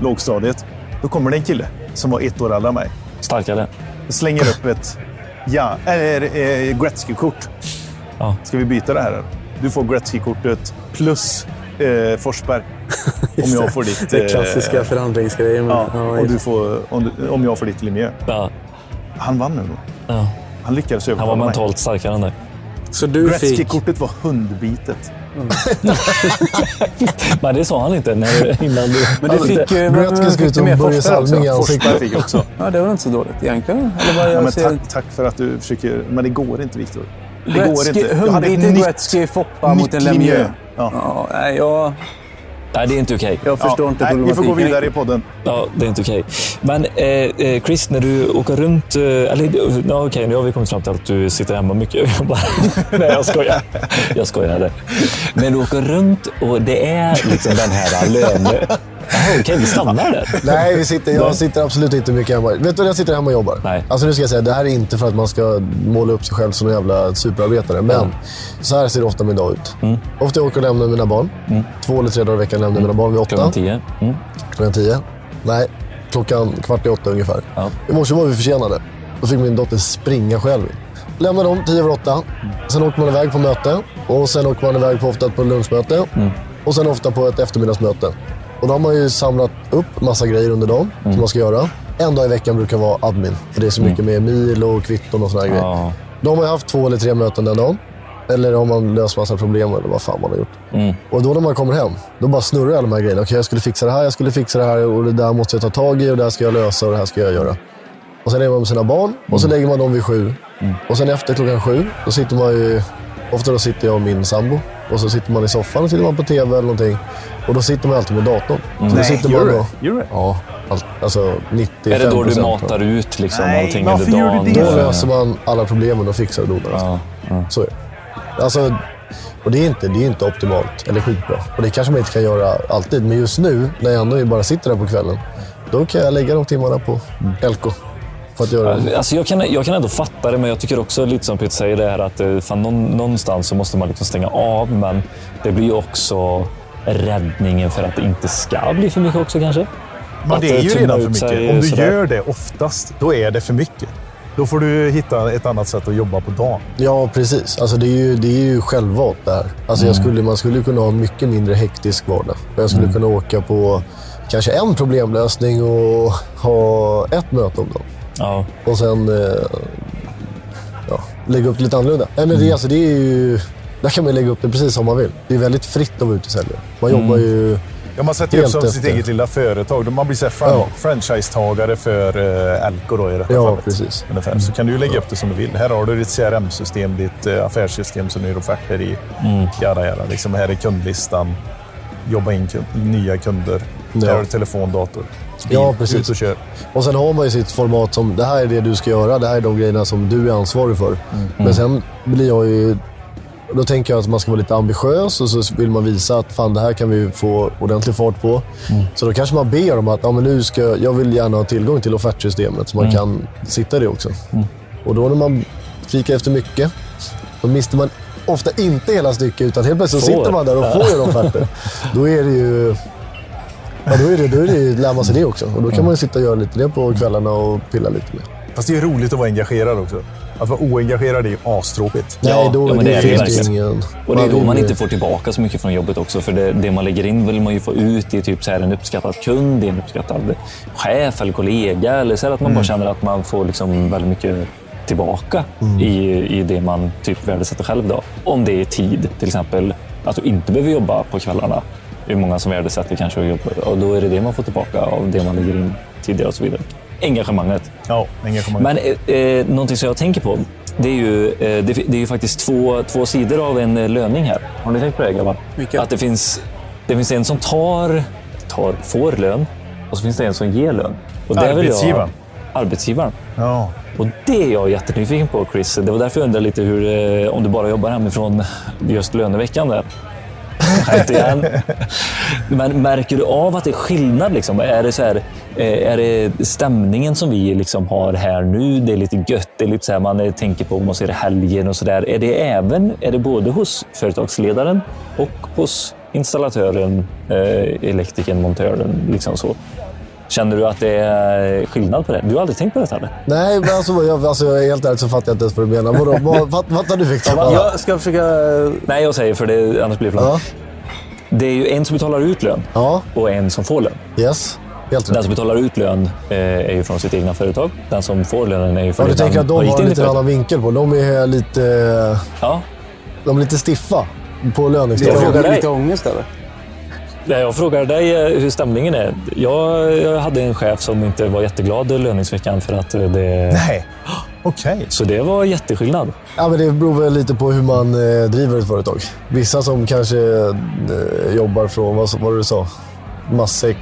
lågstadiet. Då kommer det en kille som var ett år äldre än mig. Starkare. Slänger upp ett ja, eller, eh, Gretzky-kort. Ja. Ska vi byta det här? Du får Gretzky-kortet plus eh, Forsberg. (laughs) Om jag får ditt... Det eh, klassiska förhandlingsgrejen. Ja, ja, och du får, om, du, om jag får ditt Lemieux. Ja. Han vann nu. Ja. Han lyckades Han var övertala mig. mentalt starkare än dig. Så du fick... Gretzky-kortet var hundbitet. (laughs) Men det sa han inte när, innan du... Men du fick ju... Gretzky ska ut med Börje? Salming i ansiktet. fick också. Ja, det var inte så dåligt egentligen. Eller Ja, ser... tack, tack för att du försöker. Men det går inte, Viktor. Det går Gretzky, inte. Hade ett hundbitet Gretzky Foppa mot en Lemieux. Ja. Ja, nej, jag, Nej, det är inte okej. jag förstår Ja, inte nej, Vi får gå vidare i podden. Ja, det är inte okej. Men eh, eh, Chris, när du åker runt... Eh, eller, ja, okej, nu har vi kommit fram till att du sitter hemma mycket. (laughs) Jag bara, (laughs) Nej, jag skojar. Jag skojade. Men du åker runt och det är liksom den här löne... Okej, vi stannar där. Nej, vi sitter, jag sitter absolut inte mycket hemma. Vet du, jag sitter hemma och jobbar. Nej. Alltså nu ska jag säga, det här är inte för att man ska måla upp sig själv som en jävla superarbetare. Men så här ser ofta min dag ut. Mm. Ofta jag åker och lämnar mina barn. Två eller tre dagar i veckan lämnar jag mina barn vid åtta. Klockan tio. Mm. Klockan tio. Nej, klockan kvart i åtta ungefär. Ja. I morse var vi försenade. Då fick min dotter springa själv in. Lämnade dem tio över åtta. Sen åker man iväg på möte. Och sen åker man iväg på ofta på lunchmöte. Och sen ofta på ett eftermiddagsmöte. Och då har man ju samlat upp massa grejer under dagen som man ska göra. En dag i veckan brukar vara admin. För det är så mycket med mil och kvitton och sådana grejer. Ja. Då har man ju haft två eller tre möten den dagen. Eller har man löst massa problem eller vad fan man har gjort. Och då när man kommer hem, då bara snurrar alla de här grejerna. Okej, jag skulle fixa det här, jag skulle fixa det här och det där måste jag ta tag i och det här ska jag lösa och det här ska jag göra. Och sen är man med sina barn och så lägger man dem vid sju. Och sen efter klockan sju, då sitter man ju... Ofta då sitter jag och min sambo. Och så sitter man i soffan och tittar man på TV eller någonting. Och då sitter man alltid med datorn. Så då Nej, sitter gör man du då, det? Gör du det? Ja, allt, alltså 95 Är det då du matar ut liksom Nej, allting under gör du dagen? det? Då Ja. löser man alla problemen och fixar och donar. Ja. Så är det. Alltså, och det är, inte, det är inte optimalt eller skitbra. Och det kanske man inte kan göra alltid. Men just nu, när jag ändå bara sitter där på kvällen, då kan jag lägga de timmarna på LK. För att göra Alltså jag, kan, jag kan ändå fatta det, men jag tycker också lite som Peter säger det här att eh, fan, någon, någonstans så måste man liksom stänga av. Men det blir ju också räddningen för att det inte ska bli för mycket också kanske. Men det är eh, ju redan för mycket. Om du sådär. gör det oftast, då är det för mycket. Då får du hitta ett annat sätt att jobba på dagen. Ja, precis. Alltså, det, är ju, det är ju självvalt det här. Alltså, jag skulle, man skulle kunna ha en mycket mindre hektisk vardag. Jag skulle kunna åka på kanske en problemlösning och ha ett möte om dagen. Ja. Och sen eh, ja, lägga upp det lite annorlunda. Nej, men det, alltså, det är ju, där kan man lägga upp det precis som man vill. Det är väldigt fritt att vara ute och sälja. Man jobbar ju... Ja, man sätter ju upp som sitt efter. eget lilla företag. Man blir så här fran- Ja. franchisetagare för uh, Elko då, i det här Ja, fallet. precis. Ungefär. Så kan du ju lägga upp det som du vill. Här har du ditt CRM-system, ditt uh, affärssystem som du gör offerter i. Jada, jada. Liksom, här är kundlistan. Jobba in kund, nya kunder. Ja. Här har du telefon, dator. Bil, Ja, precis. Ut och kör. Och sen har man ju sitt format som det här är det du ska göra. Det här är de grejerna som du är ansvarig för. Mm. Men sen blir jag ju... Då tänker jag att man ska vara lite ambitiös och så vill man visa att fan, det här kan vi få ordentlig fart på. Mm. Så då kanske man ber om att ja, men nu ska, jag vill gärna ha tillgång till offertsystemet så man Mm. kan sitta i det också. Och då när man kikar efter mycket, då mister man ofta inte hela stycket utan helt plötsligt Får. sitter man där och får en offerter. (laughs) Då är det ju... Ja, då, är det, då är det, lär man sig det också. Och då kan man ju sitta och göra lite det på kvällarna och pilla lite med. Fast det är roligt att vara engagerad också. Att vara oengagerad är ju astråkigt. Nej, då ja, men det är det finns verkligen. ingen... Och det är då man inte får tillbaka så mycket från jobbet också. För det, det man lägger in vill man ju få ut i typ så här en uppskattad kund, i en uppskattad chef eller kollega. Eller så här att man bara känner att man får liksom väldigt mycket tillbaka i, i det man typ värdesätter själv. Då. Om det är tid, till exempel att du inte behöver jobba på kvällarna. Det är många som värdesätter kanske att jobba och då är det det man får tillbaka av det man lägger in tidigare och så vidare. Engagemanget. Ja, engagemang. Men eh, eh, någonting som jag tänker på, det är ju, eh, det, det är ju faktiskt två, två sidor av en eh, löning här. Har ni tänkt på det grabbar? Vilka? Att det finns, det finns en som tar, tar, får lön och så finns det en som ger lön. Och vill jag- Arbetsgivaren. Arbetsgivaren. Ja. Och det är jag jättenyfiken på Chris. Det var därför jag undrade lite hur, eh, om du bara jobbar hemifrån just löneveckan där. Skämt igen. Men märker du av att det är skillnad? Liksom? Är, det så här, eh, är det stämningen som vi liksom har här nu? Det är lite gött. Det är lite så här, man tänker på om man ser helgen och sådär. Är det även är det både hos företagsledaren och hos installatören, eh, elektrikern, montören? Liksom så? Känner du att det är skillnad på det? Du har aldrig tänkt på det eller? Nej, men alltså, jag, alltså, jag är helt ärligt så fattar jag inte ens vad du menar. Vadå, vad, fatt- fattar du Viktor? Ja. Jag ska försöka... Nej, jag säger för det, annars blir det för ja. Det är ju en som betalar ut lön Ja, och en som får lön. yes. Helt Den som betalar ut lön eh, är ju från sitt egna företag. Den som får lönen är ju från Ja, du tänker att de har en lite annan vinkel på De är lite, Ja, de är lite stiffa på Jag löningsdagen. frågar du dig. lite ångest eller? Nej, jag frågar dig eh, hur stämningen är. Jag, jag hade en chef som inte var jätteglad löningsveckan för att det... Nej, okej. Så det var jätteskillnad. Ja, men det beror väl lite på hur man eh, driver ett företag. Vissa som kanske eh, jobbar från, vad var det du sa? Matsäck?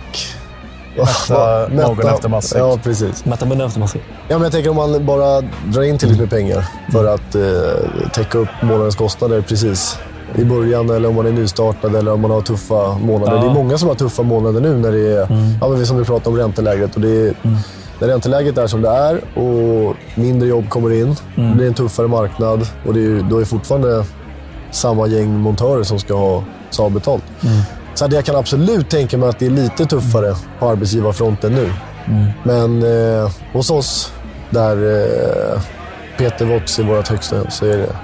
(laughs) Mätta magen efter matsäck. Ja, precis. Mätta munnen efter massa. Ja, men jag tänker om man bara drar in tillräckligt med pengar för att eh, täcka upp månadens kostnader precis i början eller om man är nystartad eller om man har tuffa månader. Ja. Det är många som har tuffa månader nu när det är, ja, men som vi pratade om ränteläget. Och det är, När ränteläget är som det är och mindre jobb kommer in, det blir en tuffare marknad och det är, då är fortfarande samma gäng montörer som ska ha Saab betalt. Så att jag kan absolut tänka mig att det är lite tuffare på arbetsgivarfronten nu. Men eh, hos oss, där eh, Peter Vox är vårt högsta så är det...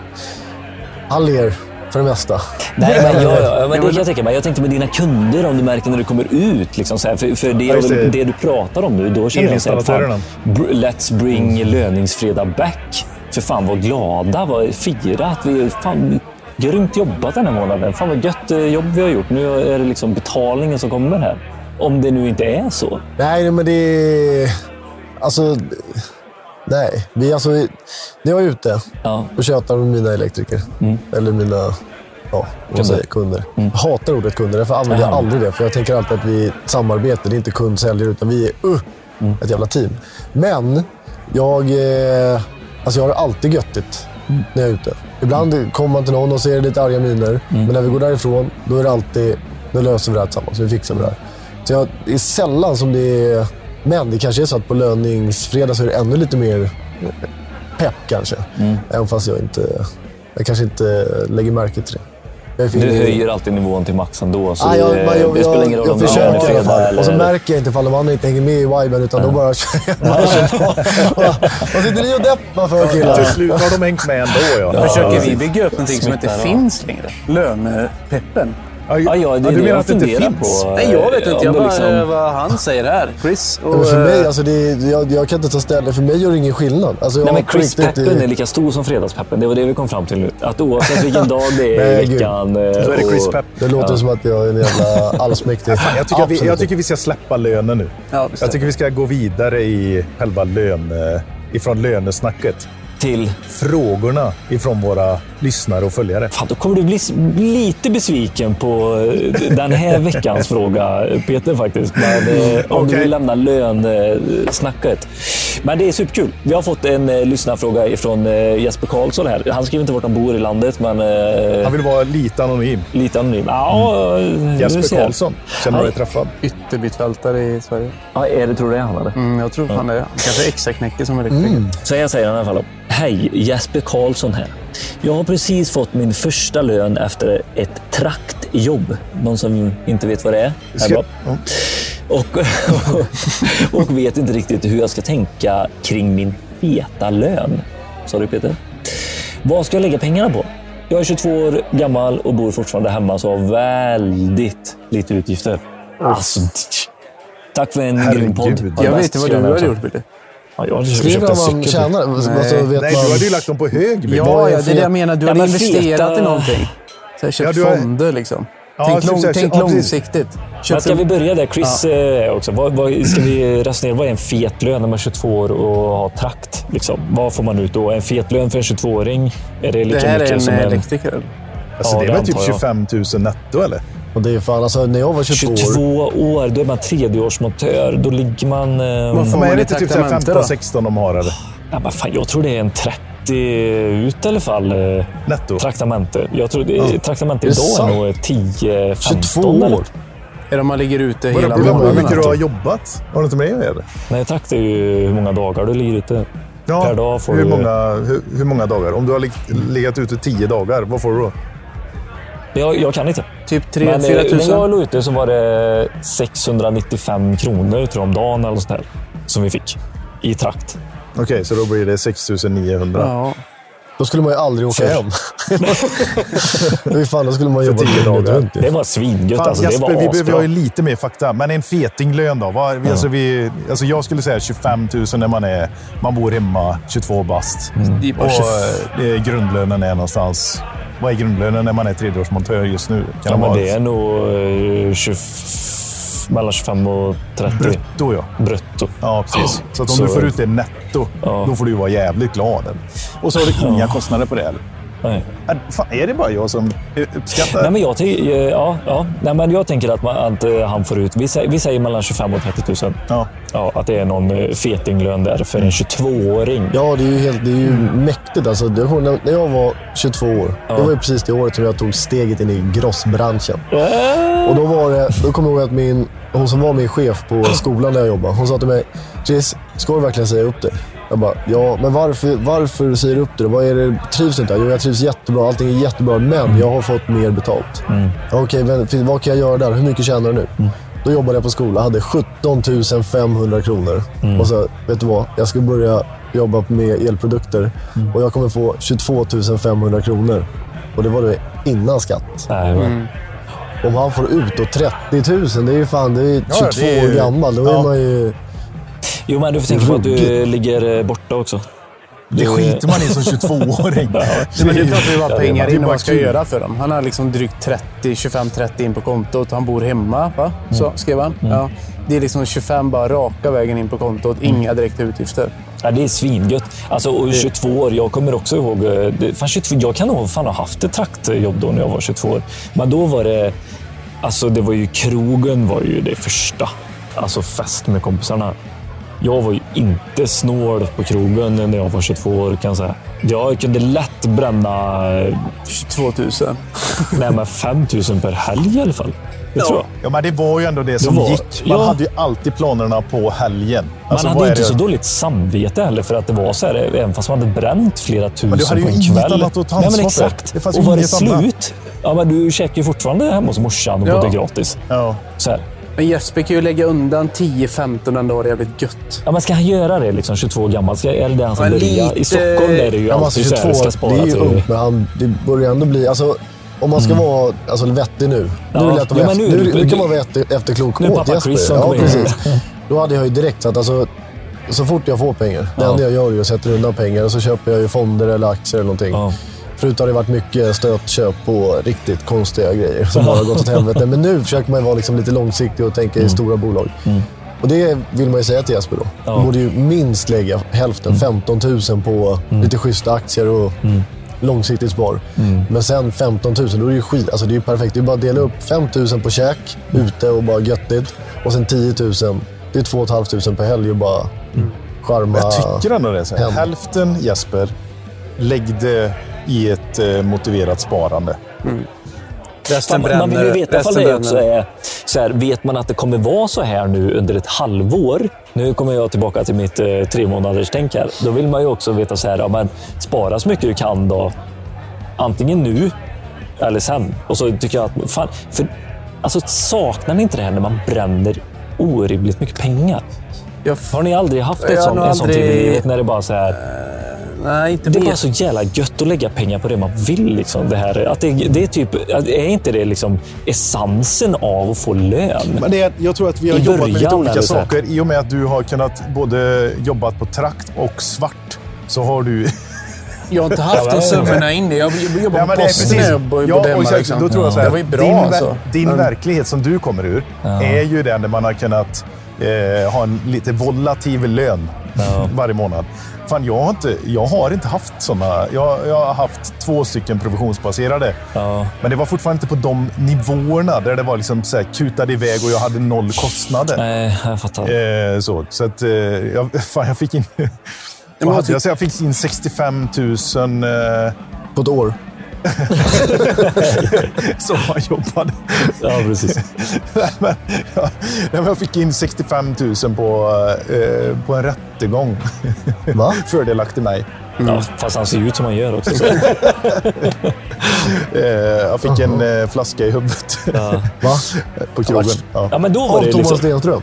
Han ler för det mesta. Nej, men jag, ja, men det kan jag tänka mig. Jag tänkte med dina kunder, om du märker när du kommer ut. Liksom, så här, för för det, det. det du pratar om nu, då känner jag så här, fan, Let's bring löningsfredag back. För fan vad glada, vad fira att vi... Fan, grymt jobbat den här månaden. Fan vad gött eh, jobb vi har gjort. Nu är det liksom betalningen som kommer här. Om det nu inte är så. Nej, men det är... Alltså... Nej. Vi, alltså, vi, när jag är ute Ja. och tjötar med mina elektriker, eller mina ja, vad säger, kunder. Jag hatar ordet kunder, därför använder jag aldrig det. För jag tänker alltid att vi samarbete. Det är inte kund-säljare, utan vi är uh, ett jävla team. Men jag, eh, alltså jag har alltid göttigt när jag är ute. Ibland kommer man till någon och ser lite arga miner. Men när vi går därifrån, då är det alltid, då löser vi det här tillsammans. Vi fixar det här. Så jag, det är sällan som det är... Men det kanske är så att på löningsfredag så är det ännu lite mer pepp kanske. Även fast jag inte... Jag kanske inte lägger märke till det. Du höjer alltid nivån till max ändå. Så Ah, det, jag, man, jag, det spelar ingen roll jag, om det är i alla fredag fall. Och så märker jag inte ifall de andra inte hänger med i viben, utan då (laughs) bara kör jag på. (laughs) Vad sitter ni och deppar för killar? Till slut har de hängt med ändå. Ja. Försöker vi bygga upp någonting som inte ja. finns längre? Lönepeppen? Ja, Ja, ja, det, ja, du menar att det inte funderar finns? på. Nej, jag vet eh, inte. Jag bara liksom- eh, vad han säger här. Chris. Och, Men för mig, eh, alltså, det, är- jag, jag kan inte ta ställning. För mig gör det ingen skillnad. Alltså, jag Nej, men Chris-peppen är lika stor som fredagspeppen. Det var det vi kom fram till nu. Att oavsett vilken dag det är i veckan. Då är det Chris och- Pepp. Det låter som att jag är en jävla allsmäktig. (laughs) Jag tycker, vi, jag tycker vi ska släppa lönen nu. Ja, är jag tycker vi ska gå vidare i själva lön, eh, ifrån lönesnacket. Till... Frågorna ifrån våra lyssnare och följare. Fan, då kommer du bli lite besviken på eh, den här (laughs) veckans fråga, Peter, faktiskt. Men, eh, om du Okej. vill lämna lönsnacket. Men det är superkul. Vi har fått en eh, lyssnarfråga ifrån eh, Jesper Karlsson här. Han skriver inte vart han bor i landet, men eh, Han vill vara lite anonym. lite anonym. Ja, du Jesper ser. Karlsson. Känner du dig träffad? Yttermittfältare i Sverige. Ja, är det, tror du det är han eller? Mm, jag tror fan det. Kanske extra knäcker som elektriker. Så här säger han i alla fall. Hej, Jesper Karlsson här. Jag har precis fått min första lön efter ett traktjobb. Någon som inte vet vad det är? Ska- bak. ja. Och, (laughs) och vet inte riktigt hur jag ska tänka kring min feta lön. Sa du Peter? Vad ska jag lägga pengarna på? Jag är 22 år gammal och bor fortfarande hemma så har väldigt lite utgifter. Alltså, tack för en grym podd. Jag vet inte vad du hade säga. gjort, Billy. Ja, jag Skriver köpt en man cykel. tjänar, så vet Nej, man... du hade ju lagt dem på hög. Ja, är ja, det är det jag menar. Du Ja, hade men investerat feta- i någonting. Så jag köpt Ja, du har- fonder liksom. Ja, tänk lång, tänk ja, långsiktigt. Men ska vi börja där? Chris eh, också. Vad, vad, ska vi resonera? Vad är en fet lön när man är 22 år och har trakt? Liksom? Vad får man ut då? En fet lön för en 22-åring? Är det lika det här är mycket en som en... elektriker. Alltså, Ja, det är väl typ antar jag. 25 000 netto eller? Och det är fan, alltså, när jag var 22 år... 22 år, då är man tredjeårsmontör. Då ligger man... Eh, Vad får man det i typ så här traktamente då? 15-16 de har eller? ja, men fan, jag tror det är en 30 ut i alla fall. Eh, Netto? traktamente. Jag tror det, traktamente Är det idag är nog 10-15. 22 eller? år? Är det om man ligger ute hela på hur månaden? mycket du har jobbat. Har du inte med det? eller? Nej, trakt är ju hur många dagar du ligger ute. Ja, Per dag får hur, du- många, hur, hur många dagar? Om du har legat ute 10 dagar, vad får du då? Jag, jag kan inte. Typ Men eh, 3-4 när jag låg ute så var det 695 kronor tror jag, om dagen eller sånt där, som vi fick i trakt. Okej, så då blir det 6 900. Ja. Då skulle man ju aldrig åka hem. (laughs) Fy fan, då skulle man jobba tio dagar. runt. Det var svingött. Alltså, det Jesper, var vi behöver ju lite mer fakta. Men en fetinglön då? Vad, vi, alltså, vi, alltså jag skulle säga 25 000 när man, är, man bor hemma, 22 bast. Det bara Och 20 eh, grundlönen är någonstans... Vad är grundlönen när man är tredjeårsmontör just nu? Kan Ja, det men vara det är nog eh, 20, mellan 25 och 30 brutto? Ja. brutto. Ja, precis. Så att om Så- du får ut det netto, Ja. då får du vara jävligt glad. Och så har du inga kostnader på det? Eller? Nej. Är, fan, är det bara jag som uppskattar? Nej, men jag, eh, ja, ja. Nej, men jag tänker att, man, att eh, han får ut, vi säger, vi säger mellan 25 och 30 000. Ja. Ja, att det är någon eh, fetinglön där för en 22-åring. Ja, det är ju, helt, det är ju mäktigt. Alltså, när när jag var 22 år, det var ju precis det året som jag tog steget in i grossbranschen. Äh, Och då, var det, då kommer jag ihåg att min, hon som var min chef på skolan där jag jobbade, hon sa till mig, Chris, ska du verkligen säga upp dig? Jag bara, ja, men varför, varför säger du upp dig? Vad är det, trivs du inte? Jo, jag trivs jättebra. Allting är jättebra, men jag har fått mer betalt. Ja, Okej, men fin- vad kan jag göra där? Hur mycket tjänar du nu? Då jobbade jag på skola, hade 17 500 kronor. Mm. Och så, vet du vad? Jag ska börja jobba med elprodukter Mm. och jag kommer få 22 500 kronor. Och det var det innan skatt. Men- Om han får ut då 30 000, det är ju fan, det är ju 22 Ja, det är ju- år gammal. Då ja. är man ju... Jo, men du får tänka på att du ligger eh, borta också. Det skiter man i som 22-åring. Men nu pratar vi bara Ja, det är pengar in vad man ska kul. göra för dem. Han har liksom drygt 30, 25-30 in på kontot. Han bor hemma, va? Så skrev han. Ja. Det är liksom 25 bara raka vägen in på kontot. Inga direkta utgifter. Ja, det är svingött. Alltså, och 22 år, jag kommer också ihåg... eh, det- Fan, 22, jag kan nog fan ha haft ett traktjobb då när jag var 22 år. Men då var det... Alltså det var ju krogen var ju det första. Alltså fest med kompisarna. Jag var ju inte snål på krogen när jag var 22 år kan jag säga. Jag kunde lätt bränna eh, 22 000. (laughs) nej, men 5 000 per helg i alla fall. Det tror jag. Ja, men det var ju ändå det som var- gick. Man ja. hade ju alltid planerna på helgen. Man Alltså, hade vad ju inte det? så dåligt samvete heller för att det var så här, även fast man hade bränt flera tusen Men du hade ju på en inget kväll. annat att ta Nej, men ansvar för. exakt. Det fanns och var det annat. slut, ja, men du käkade ju fortfarande hemma hos morsan och Ja. bodde gratis. Ja. Så här. Men Jesper kan ju lägga undan 10-15 en dag. Det är jävligt gött. Ja, men ska han göra det liksom, 22 år gammal? Ska, är det det han börja? lite- I Stockholm är det ju Ja, men alltså alltid så 22 här, ska år, spara det är ju till... ungt, men han, det börjar ändå bli... Alltså, om man ska vara alltså, vettig nu. Ja. Nu är det lätt att Ja, nu- nu, nu kan man vara efter, efterklok Nu åt pappa Jesper. Chris som ja, precis. (laughs) Då hade jag ju direkt sagt alltså, så fort jag får pengar. Det Ja. enda jag gör är att sätta undan pengar och så köper jag ju fonder eller aktier eller någonting. Förut har det varit mycket stötköp på riktigt konstiga grejer som bara har gått åt helvete. Men nu försöker man vara liksom lite långsiktig och tänka i stora bolag. Och det vill man ju säga till Jesper då. Ja. Du borde ju minst lägga hälften, 15 000 på lite schyssta aktier och långsiktigt spar. Men sen 15 000, då är det ju skit. Alltså det är ju perfekt. Det är bara att dela upp 5 000 på käk, ute och bara göttigt. Och sen 10 000, det är 2 500 per helg och bara charma. Jag tycker ändå det. Hälften Jesper, lägg det i ett eh, motiverat sparande. Resten Fan, man vill ju bränner. veta ifall det också bränner. är så här, vet man att det kommer vara så här nu under ett halvår. Nu kommer jag tillbaka till mitt eh, tre månaders tänk här. Då vill man ju också veta så här, ja, men spara så mycket du kan då. Antingen nu eller sen. Och så tycker jag att, fan, för, alltså, saknar ni inte det här när man bränner orimligt mycket pengar? Jag Har ni aldrig haft ett nog en sån tid i livet när det bara så här, Nej, inte det är bara så jävla gött att lägga pengar på det man vill. Liksom, det här. Att det, det är, typ, är inte det liksom essensen av att få lön? Men det är, jag tror att vi har I jobbat med lite olika saker. I och med att du har kunnat både jobbat på trakt och svart så har du... (laughs) Jag har inte haft de summorna inne. Jag jobbade Ja, på posten bodde Ja, och Liksom. då tror jag så här, Det var ju bra din, alltså. din verklighet som du kommer ur är ju den där man har kunnat eh, ha en lite volatil lön varje månad. Fan, jag har inte, jag har inte haft sådana. Jag, jag har haft två stycken provisionsbaserade. Ja. Men det var fortfarande inte på de nivåerna där det var liksom så här, kutade iväg och jag hade noll kostnader. Nej, jag fattar. Eh, så så att, eh, jag, (laughs) fan, jag fick in... vad hade jag, jag fick in 65 000 eh, På ett år. (laughs) som man jobbade. Ja, precis. (laughs) Men, ja, jag fick in 65 000 på, eh, på en rättegång. Va? (laughs) Fördelaktig mig. Ja, fast han ser ut som han gör också. Eh, jag fick en eh, flaska i huvudet Ja. Va? på krogen. Ja. ja, men då var Av det Thomas liksom... Stenström?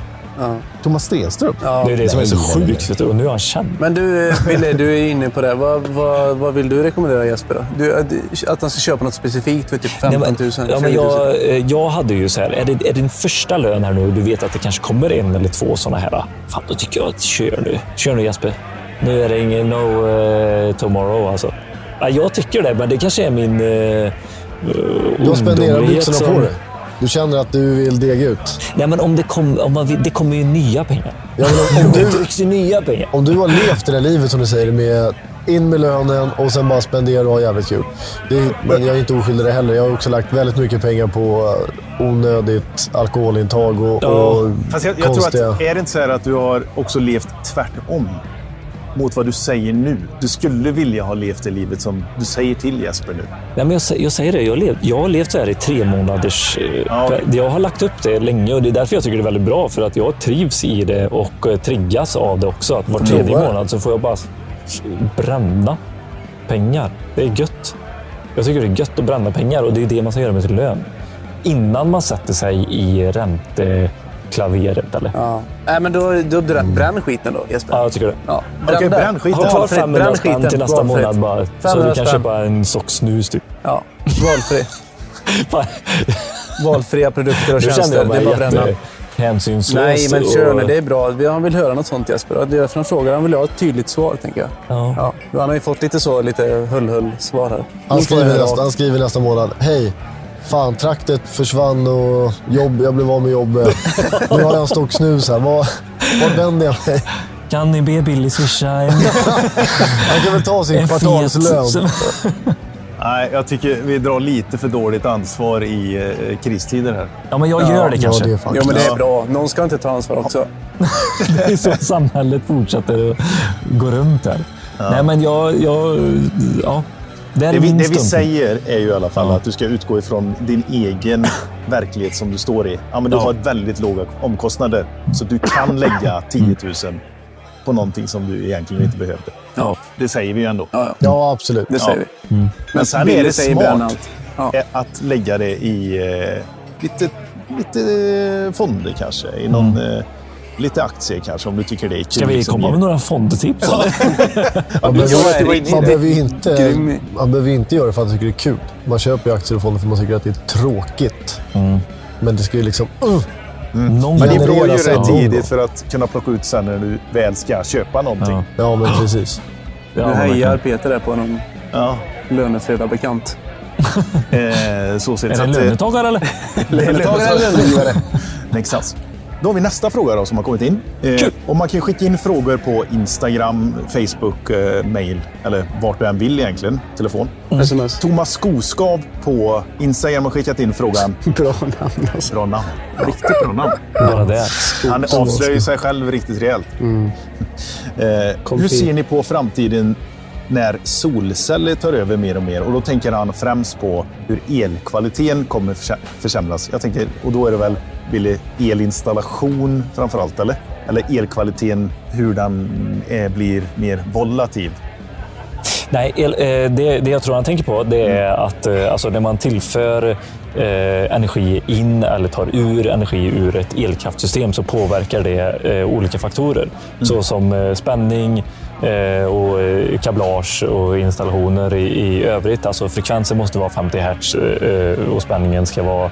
Thomas Stenström? Ja. Det är det som är så sjukt. Och nu är han känd. Men du, Wille, du är inne på det. Vad, vad, vad vill du rekommendera Jesper? Då? Du, att- han ska köpa något specifikt för typ 15 000? Nej, men, ja, 20 men 000? jag, eh, jag hade ju så här, är det är din första lön här nu och du vet att det kanske kommer en eller två sådana här. Fan, då tycker jag att kör nu. Kör nu Jesper. Nu är det ingen no eh, tomorrow alltså. Ja, jag tycker det, men det kanske är min uh, Du har spenderat byxorna på dig. Du känner att du vill dega ut. Nej, men om det, kom, om man det kommer ju nya pengar. Ja, men om, om, (laughs) Det du, trycks ju nya pengar. om du har levt det där livet som du säger med in med lönen och sen bara spendera och ha jävligt kul. Det men jag är inte oskyldig det heller. Jag har också lagt väldigt mycket pengar på eh, onödigt alkoholintag och, Ja. och Fast jag, jag tror konstiga... att, är det inte så här att du har också levt tvärtom mot vad du säger nu? Du skulle vilja ha levt det livet som du säger till Jesper nu. Nej, men jag, jag säger det, jag, har lev, jag har levt så här i tre månaders... eh, Ja. Jag har lagt upp det länge och det är därför jag tycker det är väldigt bra. För att jag trivs i det och eh, triggas av det också. Att var tredje månad så får jag bara bränna pengar. Det är gött. Jag tycker det är gött att bränna pengar och det är det man ska göra med sin lön. Innan man sätter sig i klaveret eller? Ja. Nej, men då, då bränn, bränn skiten då, Jesper. Ja, jag tycker det. Ja, Okej, bränn det. bränn skiten. Ha kvar Valfritt. 500 Bränn spänn till nästa Valfritt. månad bara. Så 500 du kan köpa en sock snus typ. Ja, valfri. (laughs) Valfria produkter och Nu tjänster. jag Det är bara att mig jättehänsynslös. Nej, men kör nu. och- Det är bra. Han vill höra något sånt Jesper. Det är därför han frågar. Han vill ha ett tydligt svar, tänker jag. Ja. Ja. Han har ju fått lite så, lite hull-hull-svar här. Han skriver, nästa, han skriver nästa månad. Hej! Fan, traktet försvann och jobb, jag blev av med jobbet. Nu har jag en stock snus här. Var, var vänder jag mig? Kan ni be Billy swisha en, (laughs) Han kan väl ta sin kvartalslön. Nej, jag tycker vi drar lite för dåligt ansvar i eh, kristider här. Ja, men jag gör det Ja, kanske. det är fan. Jo, men det är Ja. bra. Någon ska inte ta ansvar också. (laughs) Det är så samhället fortsätter att gå runt här. Nej, men jag... jag ja. Det, Det vi, det vi säger är ju i alla fall Ja. att du ska utgå ifrån din egen (laughs) verklighet som du står i. Ja, men du Ja. har väldigt låga omkostnader, så du kan (laughs) lägga 10 000 på någonting som du egentligen inte behövde. Ja. Det säger vi ju ändå. Ja, ja. Ja, absolut. Det säger vi. Men sen är det smart att lägga det i eh, lite, lite eh, fonder kanske. I någon, eh, lite aktier kanske, om du tycker det är kul. Ska vi liksom. komma med några fondtips? eller? Man behöver, är man det. behöver ju inte, man behöver inte göra det för att man tycker det är kul. Man köper ju aktier och fonder för att man tycker att det är tråkigt. Men det ska ju liksom... Uh, Någon Men det generera sig rätt någon gång. tidigt för att kunna plocka ut sen när du väl ska köpa någonting. Ja. ja, men precis. Ja, Nu hejar. Peter där på någon Ja. lönefredag bekant. (laughs) Eh, så ser det Är det att, lönetagare eller? (laughs) Löntagare eller lönegivare? Exakt. Då har vi nästa fråga då, som har kommit in. Eh, och man kan skicka in frågor på Instagram, Facebook, eh, mail eller vart du än vill egentligen. Telefon. Sms. Thomas Skoskav på Instagram har skickat in frågan. (laughs) Bra namn alltså. Bra namn. Riktigt bra namn. Bara det. Han avslöjar sig själv riktigt rejält. (laughs) Eh, Kom hur ser ni på framtiden när solceller tar över mer och mer? Och då tänker han främst på hur elkvaliteten kommer försä- försämras. Jag tänker, och då är det väl Billy, elinstallation framför allt, eller? Eller elkvaliteten, hur den eh, blir mer volatil. Nej, el, eh, det, det jag tror han tänker på det är att eh, alltså, när man tillför eh, energi in eller tar ur energi ur ett elkraftsystem så påverkar det eh, olika faktorer. Så som eh, spänning och kablage och installationer i, i övrigt. Alltså frekvensen måste vara 50 Hz eh, och spänningen ska vara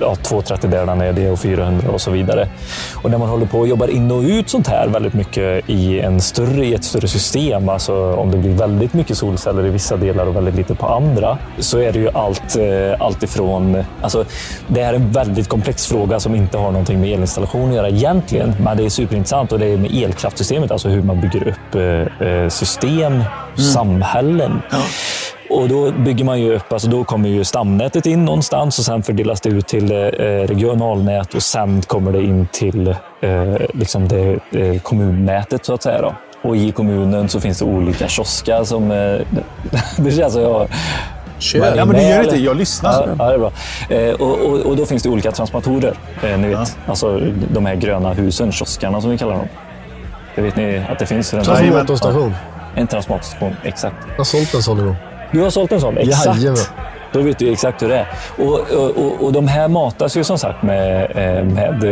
ja, 230 delarna är det och 400 och så vidare. Och när man håller på och jobbar in och ut sånt här väldigt mycket i, en större, i ett större system, alltså om det blir väldigt mycket solceller i vissa delar och väldigt lite på andra, så är det ju allt, eh, allt ifrån... Alltså, det är en väldigt komplex fråga som inte har någonting med elinstallation att göra egentligen, men det är superintressant och det är med elkraftsystemet, alltså hur man bygger upp eh, eh, system, samhällen. Och då bygger man ju upp, alltså då kommer ju stamnätet in någonstans och sen fördelas det ut till eh, regionalnät och sen kommer det in till eh, liksom det, eh, kommunnätet så att säga. Då. Och i kommunen så finns det olika kioskar som... Eh, (laughs) det känns som jag... Kör. Ja, men det med, gör inte. Jag lyssnar. Ja, ja, det är bra. Eh, och, och, och då finns det olika transformatorer. Eh, ni vet. Alltså de här gröna husen, kioskarna som vi kallar dem. Det vet ni att det finns. Transformatorstation. En transformatorstation, exakt. Jag har sålt en sån en gång. Du har sålt en sån? Exakt. Jajamän. Då vet du exakt hur det är. Och, och, och, de här matas ju som sagt med, eh, med,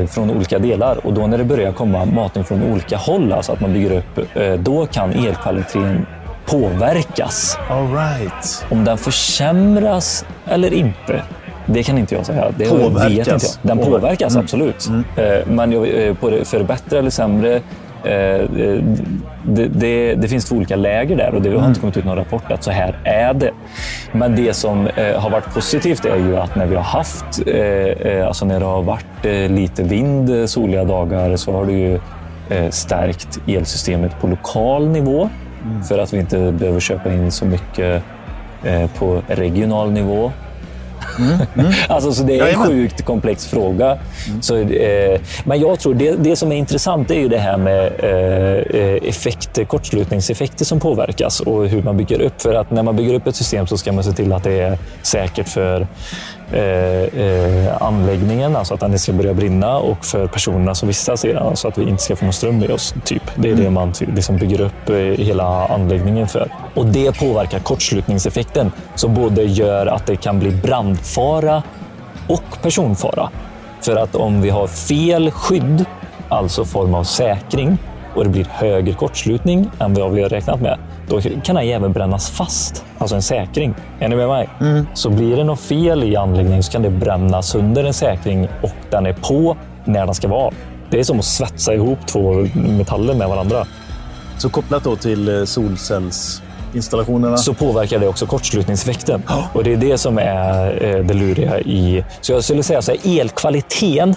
eh, från olika delar. Och då när det börjar komma matning från olika håll, alltså att man bygger upp, eh, då kan elkvaliteten påverkas. All right. Om den försämras eller inte, det kan inte jag säga. Det Påverkas. vet inte jag. Den Påver- påverkas, absolut. Eh, Men jag, på det, för bättre eller sämre, det, det, det finns två olika läger där och det har inte kommit ut någon rapport att så här är det. Men det som eh, har varit positivt är ju att när vi har haft, eh, eh, alltså när det har varit eh, lite vind eh, soliga dagar så har det ju eh, stärkt elsystemet på lokal nivå för att vi inte behöver köpa in så mycket eh, på regional nivå. Alltså, så det är en sjukt komplex fråga. Så, eh, men jag tror det, det som är intressant är ju det här med eh, eh, effekter, kortslutningseffekter som påverkas och hur man bygger upp. För att när man bygger upp ett system så ska man se till att det är säkert för eh, eh, anläggningen, alltså att den ska börja brinna och för personerna som vistas i den, alltså att vi inte ska få någon ström i oss. Typ. Det är det man ty- liksom bygger upp eh, hela anläggningen för. Och det påverkar kortslutningseffekten som både gör att det kan bli brandfara och personfara. För att om vi har fel skydd, alltså form av säkring, och det blir högre kortslutning än vad vi har räknat med, då kan den även brännas fast. Alltså en säkring. Är ni med mig? Så blir det något fel i anläggningen så kan det brännas under en säkring och den är på när den ska vara. Det är som att svetsa ihop två metaller med varandra. Så kopplat då till eh, solcellsinstallationerna. så påverkar det också kortslutningseffekten. Och det är det som är eh, det luriga i... Så jag skulle säga så här, elkvaliteten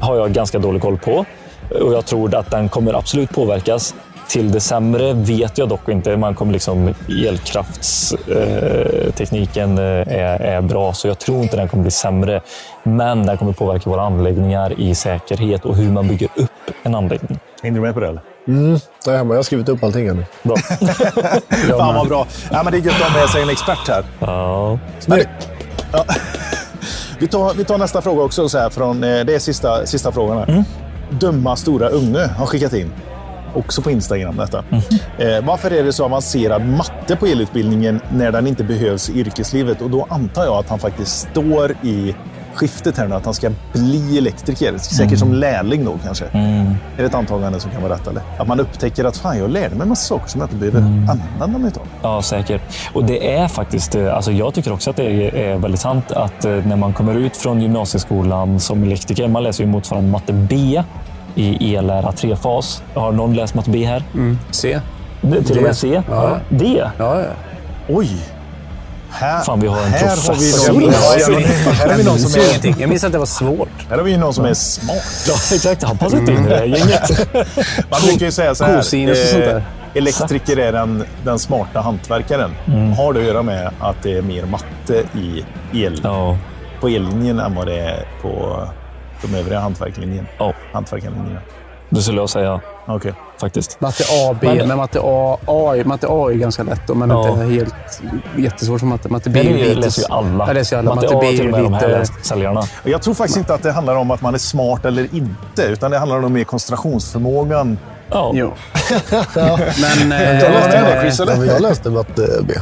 har jag ganska dålig koll på. Och jag tror att den kommer absolut påverkas. Till det sämre vet jag dock inte. Man kommer liksom, elkraftstekniken eh, är, är bra, så jag tror inte den kommer bli sämre. Men den kommer påverka våra anläggningar i säkerhet och hur man bygger upp en anläggning. Hängde du med på det? Eller? Där hemma. Jag har skrivit upp allting här nu. Bra. (laughs) Fan vad bra. Ja, men det är gött att ha med sig en expert här. ja. Snyggt. (laughs) (laughs) Vi tar, vi tar nästa fråga också. Så här, från, eh, det är sista, sista frågan. Här. Döma Stora Unge har skickat in. Också på Instagram detta. Eh, varför är det så avancerad matte på elutbildningen när den inte behövs i yrkeslivet? Och då antar jag att han faktiskt står i skiftet här nu, att han ska bli elektriker. Säkert som lärling då kanske. Är det ett antagande som kan vara rätt? Eller? Att man upptäcker att fan, jag lärde mig en massa saker som jag inte behöver använda mig av. Ja, säkert. Och det är faktiskt, eh, alltså jag tycker också att det är, väldigt sant att eh, när man kommer ut från gymnasieskolan som elektriker, man läser ju motsvarande matte B i e-lära 3-fas. Har någon läst matte B här? Se. Det- Till och med. C? Ja. D? Ja, ja. Oj! Här, Fan, vi har en här har vi professor. någon, här har vi någon som är, Ingenting. Jag minns att det var svårt. här har vi någon som är smart. Ja, exakt. Han passar inte in i det här gänget. (laughs) Man brukar ju säga så här. Eh, Elektriker är den, den smarta hantverkaren. Har det att göra med att det är mer matte i el, Ja. på ellinjen än vad det är på de övriga hantverklinjen? Ja. Hantverkarlinjerna. Det skulle jag säga Okej. faktiskt. Matte A, B, Men- men, matte A, A, matte A är ganska lätt då, men Ja. inte helt jättesvårt som matte. Matte B Det lite... läser ju alla. Ja, läser ju alla. Matte Matte A B är till och med ju de här lite... säljarna. Jag tror faktiskt inte att det handlar om att man är smart eller inte, utan det handlar om mer koncentrationsförmågan. Ja. Jo. (laughs) Men... Tar man med det, Eh, Chris, Ja, eller? men jag läste matte B.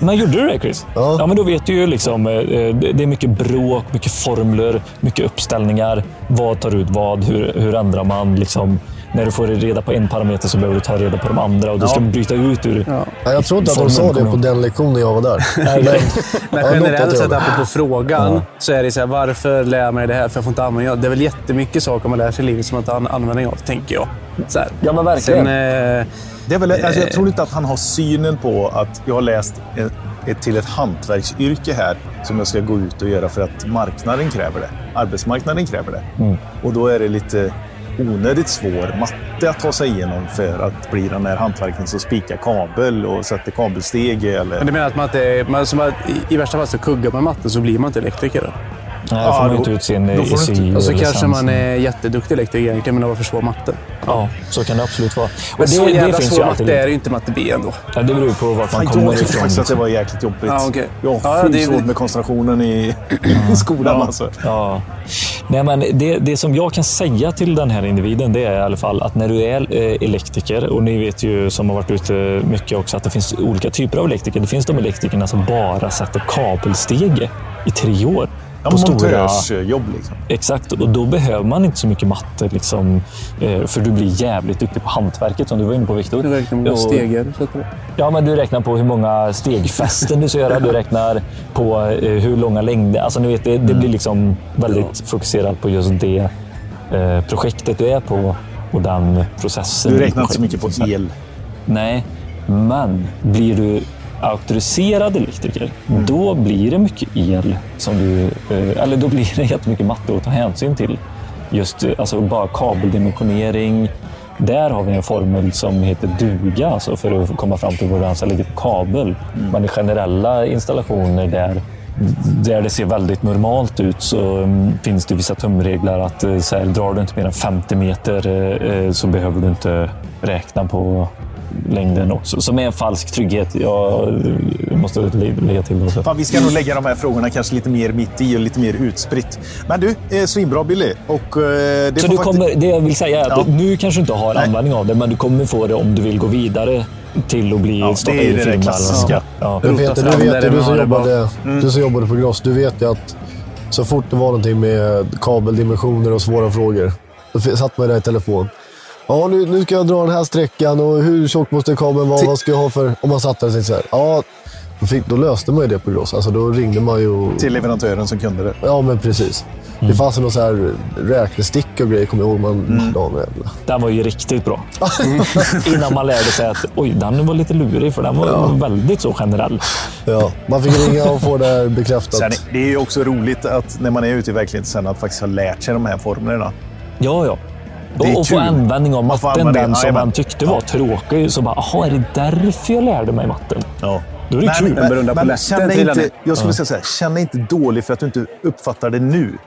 Men gjorde du det Chris? Ja. men då vet du ju liksom. eh, Det det är mycket bråk, mycket formler, mycket uppställningar. Vad tar ut vad? Hur, hur ändrar man? Liksom, när du får reda på en parameter så behöver du ta reda på de andra och du ska bryta ut ur... ja. Ja, jag tror inte att de sa det på den lektionen jag var där. (laughs) Men, Men ja, generellt sett, apropå frågan, så är det så här, varför lär jag mig det här? För jag får inte använda det. Det är väl jättemycket saker man lär sig i livet som man inte har användning av, tänker jag. Så här. Ja, men verkligen. Sen, eh, Det är väl, alltså jag tror inte att han har synen på att jag har läst ett, ett, till ett hantverksyrke här som jag ska gå ut och göra för att marknaden kräver det. Arbetsmarknaden kräver det. Och då är det lite onödigt svår matte att ta sig igenom för att bli den här hantverkaren som spikar kabel och sätter kabelsteg. Eller... men du menar att man inte, man, som att, i, värsta fall så kuggar man matte så blir man inte elektriker? Nej, då får man inte ut sin du inte- ICI. Och så licens. kanske man är jätteduktig elektriker egentligen, men har för svår matte. Ja, så kan det absolut vara. Och Men så jävla ju svår matte är det ju inte matte B ändå. Ja, det beror på vart man kommer jag tyckte ifrån. faktiskt att det var jäkligt jobbigt. Ja, okej. Jag har Ja, det svårt med koncentrationen i, i (laughs) skolan. Alltså. Ja. Nej, men det, det som jag kan säga till den här individen det är i alla fall att när du är eh, elektriker, och ni vet ju som har varit ute mycket också att det finns olika typer av elektriker. Det finns de elektrikerna som bara sätter kabelstege i tre år. Ja, på stora, montörsjobb liksom. exakt, och då behöver man inte så mycket matte. Liksom, eh, för du blir jävligt duktig på hantverket som du var inne på Viktor. Du räknar med Och- stegar. Ja, men du räknar på hur många stegfästen du ska göra. Du räknar på eh, hur långa längder. Alltså, ni vet, det, det blir liksom väldigt fokuserat på just det eh, projektet du är på och den processen. Du räknar inte så mycket på el. Nej, men blir du auktoriserad elektriker, Mm. då blir det mycket el. Som du, eh, eller då blir det (laughs) jättemycket matte att ta hänsyn till. Just eh, alltså bara kabeldimensionering. Där har vi en formel som heter duga, alltså för att komma fram till ligga på kabel. Mm. Men i generella installationer där där det ser väldigt normalt ut så mm, finns det vissa tumregler att eh, så här, drar du inte mer än 50 meter så behöver du inte räkna på längden också. Som är en falsk trygghet. Jag måste lä- lägga till det. Fan, vi ska nog lägga de här frågorna kanske lite mer mitt i och lite mer utspritt. Men du, eh, svinbra Billy. Och, eh, det Så du kommer, det jag vill säga är att Ja. nu kanske du inte har användning av det, men du kommer få det om du vill gå vidare till att bli Ja, starta det är egen det där firma. eller klassiska. Ja. Rota Peter, du, vet, det du, som det jobbade, Mm. du som jobbade på Gross, du vet ju att Så fort det var någonting med kabeldimensioner och svåra frågor, då satt man där i telefon. Ja, nu, nu ska jag dra den här sträckan och hur tjock måste kabeln vara? Vad ska jag ha för... Om man satt där och tänkte så här. Ja, då, fick, då löste man ju det på Gross. Alltså, då ringde man ju... och- Till leverantören som kunde det. Ja, men precis. Det fanns ju någon så här räknestick och grejer, kommer jag ihåg. Man, ja, men jävla. Den var ju riktigt bra. (laughs) Innan man lärde sig att oj, den var lite lurig, för den var väldigt så generell. Ja, man fick ringa och få det här bekräftat. Sen, det är ju också roligt att när man är ute i verkligheten sen att faktiskt ha lärt sig de här formlerna. Ja, ja. Det är Och, och få användning av matten, den som jajamän. man tyckte var tråkig. Så bara, jaha, är det därför jag lärde mig matten? Ja. Då är det kul. Den berömda polletten känn inte, jag skulle säga så här, känn inte dålig för att du inte uppfattar det nu.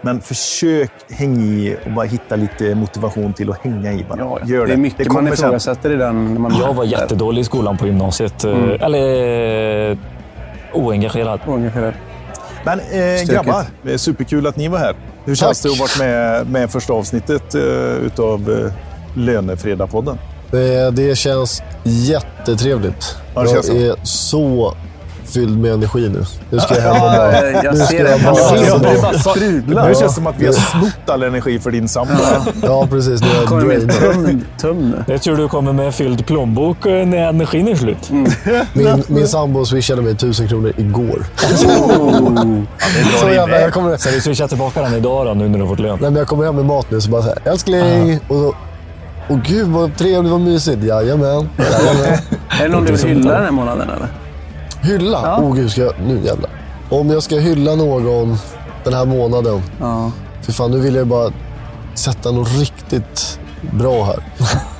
Men försök hänga i och bara hitta lite motivation till att hänga i bara. Ja, ja. Gör det. det är mycket det man ifrågasätter i den. När man Jag var jättedålig i skolan på gymnasiet. eh, Mm. Eller eh, oengagerad. Oengagerad. Men eh, grabbar, det är superkul att ni var här. Hur känns det att ha varit med, med första avsnittet eh, utav eh, Lönefredagpodden? Det, det känns jättetrevligt. Ja, det jag känns så. är så fylld med energi nu. Nu ska jag hem och bara... Ja, jag nu ser ska det. bara... Nu känns det som att vi har snott all energi för din sambo. Ja, precis. Nu är jag drainad. tum, nu. Jag tror du kommer med fylld plånbok eh, när energin är slut. Mm. Min, min sambo swishade mig tusen kronor igår. Det Så jävla, jag, kommer, Ska vi swisha tillbaka den idag då, nu när du har fått lön? nej, men jag kommer hem med mat nu så bara så här, älskling. Och så, Åh gud vad trevligt, vad mysigt. Jajamän. Jajamän. Är det någon du vill hylla den här månaden eller? Hylla? Ja. Åh gud, ska jag, nu jävlar. Om jag ska hylla någon den här månaden. Ja. För fan, nu vill jag bara sätta något riktigt bra här. (laughs)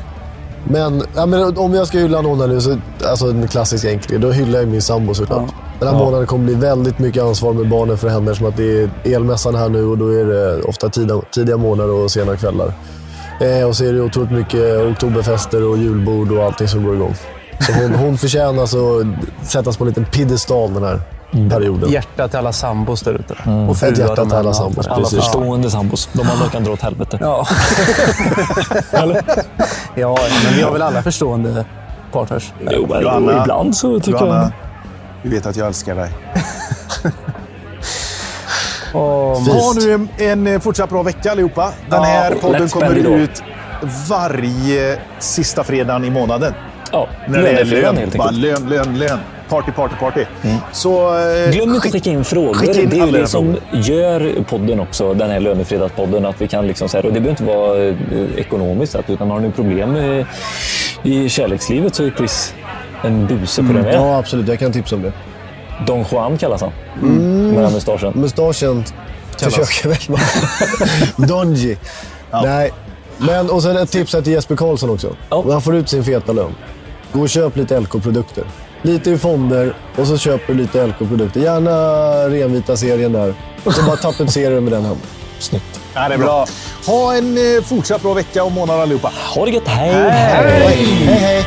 Men, ja, men om jag ska hylla någon här nu, så, alltså en klassisk enkel då hyllar jag min sambo såklart. Den här månaden kommer bli väldigt mycket ansvar med barnen för henne eftersom att det är elmässan här nu och då är det ofta tidiga, tidiga morgnar och sena kvällar. Eh, och så är det otroligt mycket oktoberfester och julbord och allting som går igång. Så hon, hon förtjänar alltså sättas på en liten piedestal den här perioden. Hjärta till alla sambos där ute. Och Ett fruar hjärta de till alla sambos. Alla precis. förstående sambos. De andra kan dra åt helvete. Ja. (laughs) ja, men vi har väl alla förstående partners. Jo, men Johanna, ibland så tycker Johanna, du vet att jag älskar dig. (laughs) Och Fint. Ha nu en, en eh, fortsatt bra vecka allihopa. Den här podden kommer ut varje sista fredagen i månaden. Ja, När det är lön. helt Bara enkelt. lön, lön, lön. Party, party, party. Så, eh, Glöm inte att skick- skicka in frågor. skicka in det är ju det som gör podden också, den här lönefredagspodden. Att vi kan liksom så här, och det behöver inte vara eh, ekonomiskt sett, utan har ni problem eh, i kärlekslivet så är Chris en buse på det med. Ja, absolut. Jag kan tipsa om det. Don Juan kallas han. Med den mustaschen. Mustaschen försöker väl vara... (laughs) Donji. Nej. Men, och sen ett tips här till Jesper Karlsson också. Ja. Han får ut sin feta lön. Gå och köp lite LK-produkter. Lite i fonder och så köper du lite LK-produkter. Gärna renvita serien där. Och så bara tapetserar du med den hem. Snyggt. Ja, det är bra. Ha en eh, fortsatt bra vecka och månad allihopa. Ha det gött. Hej! Hej, hej!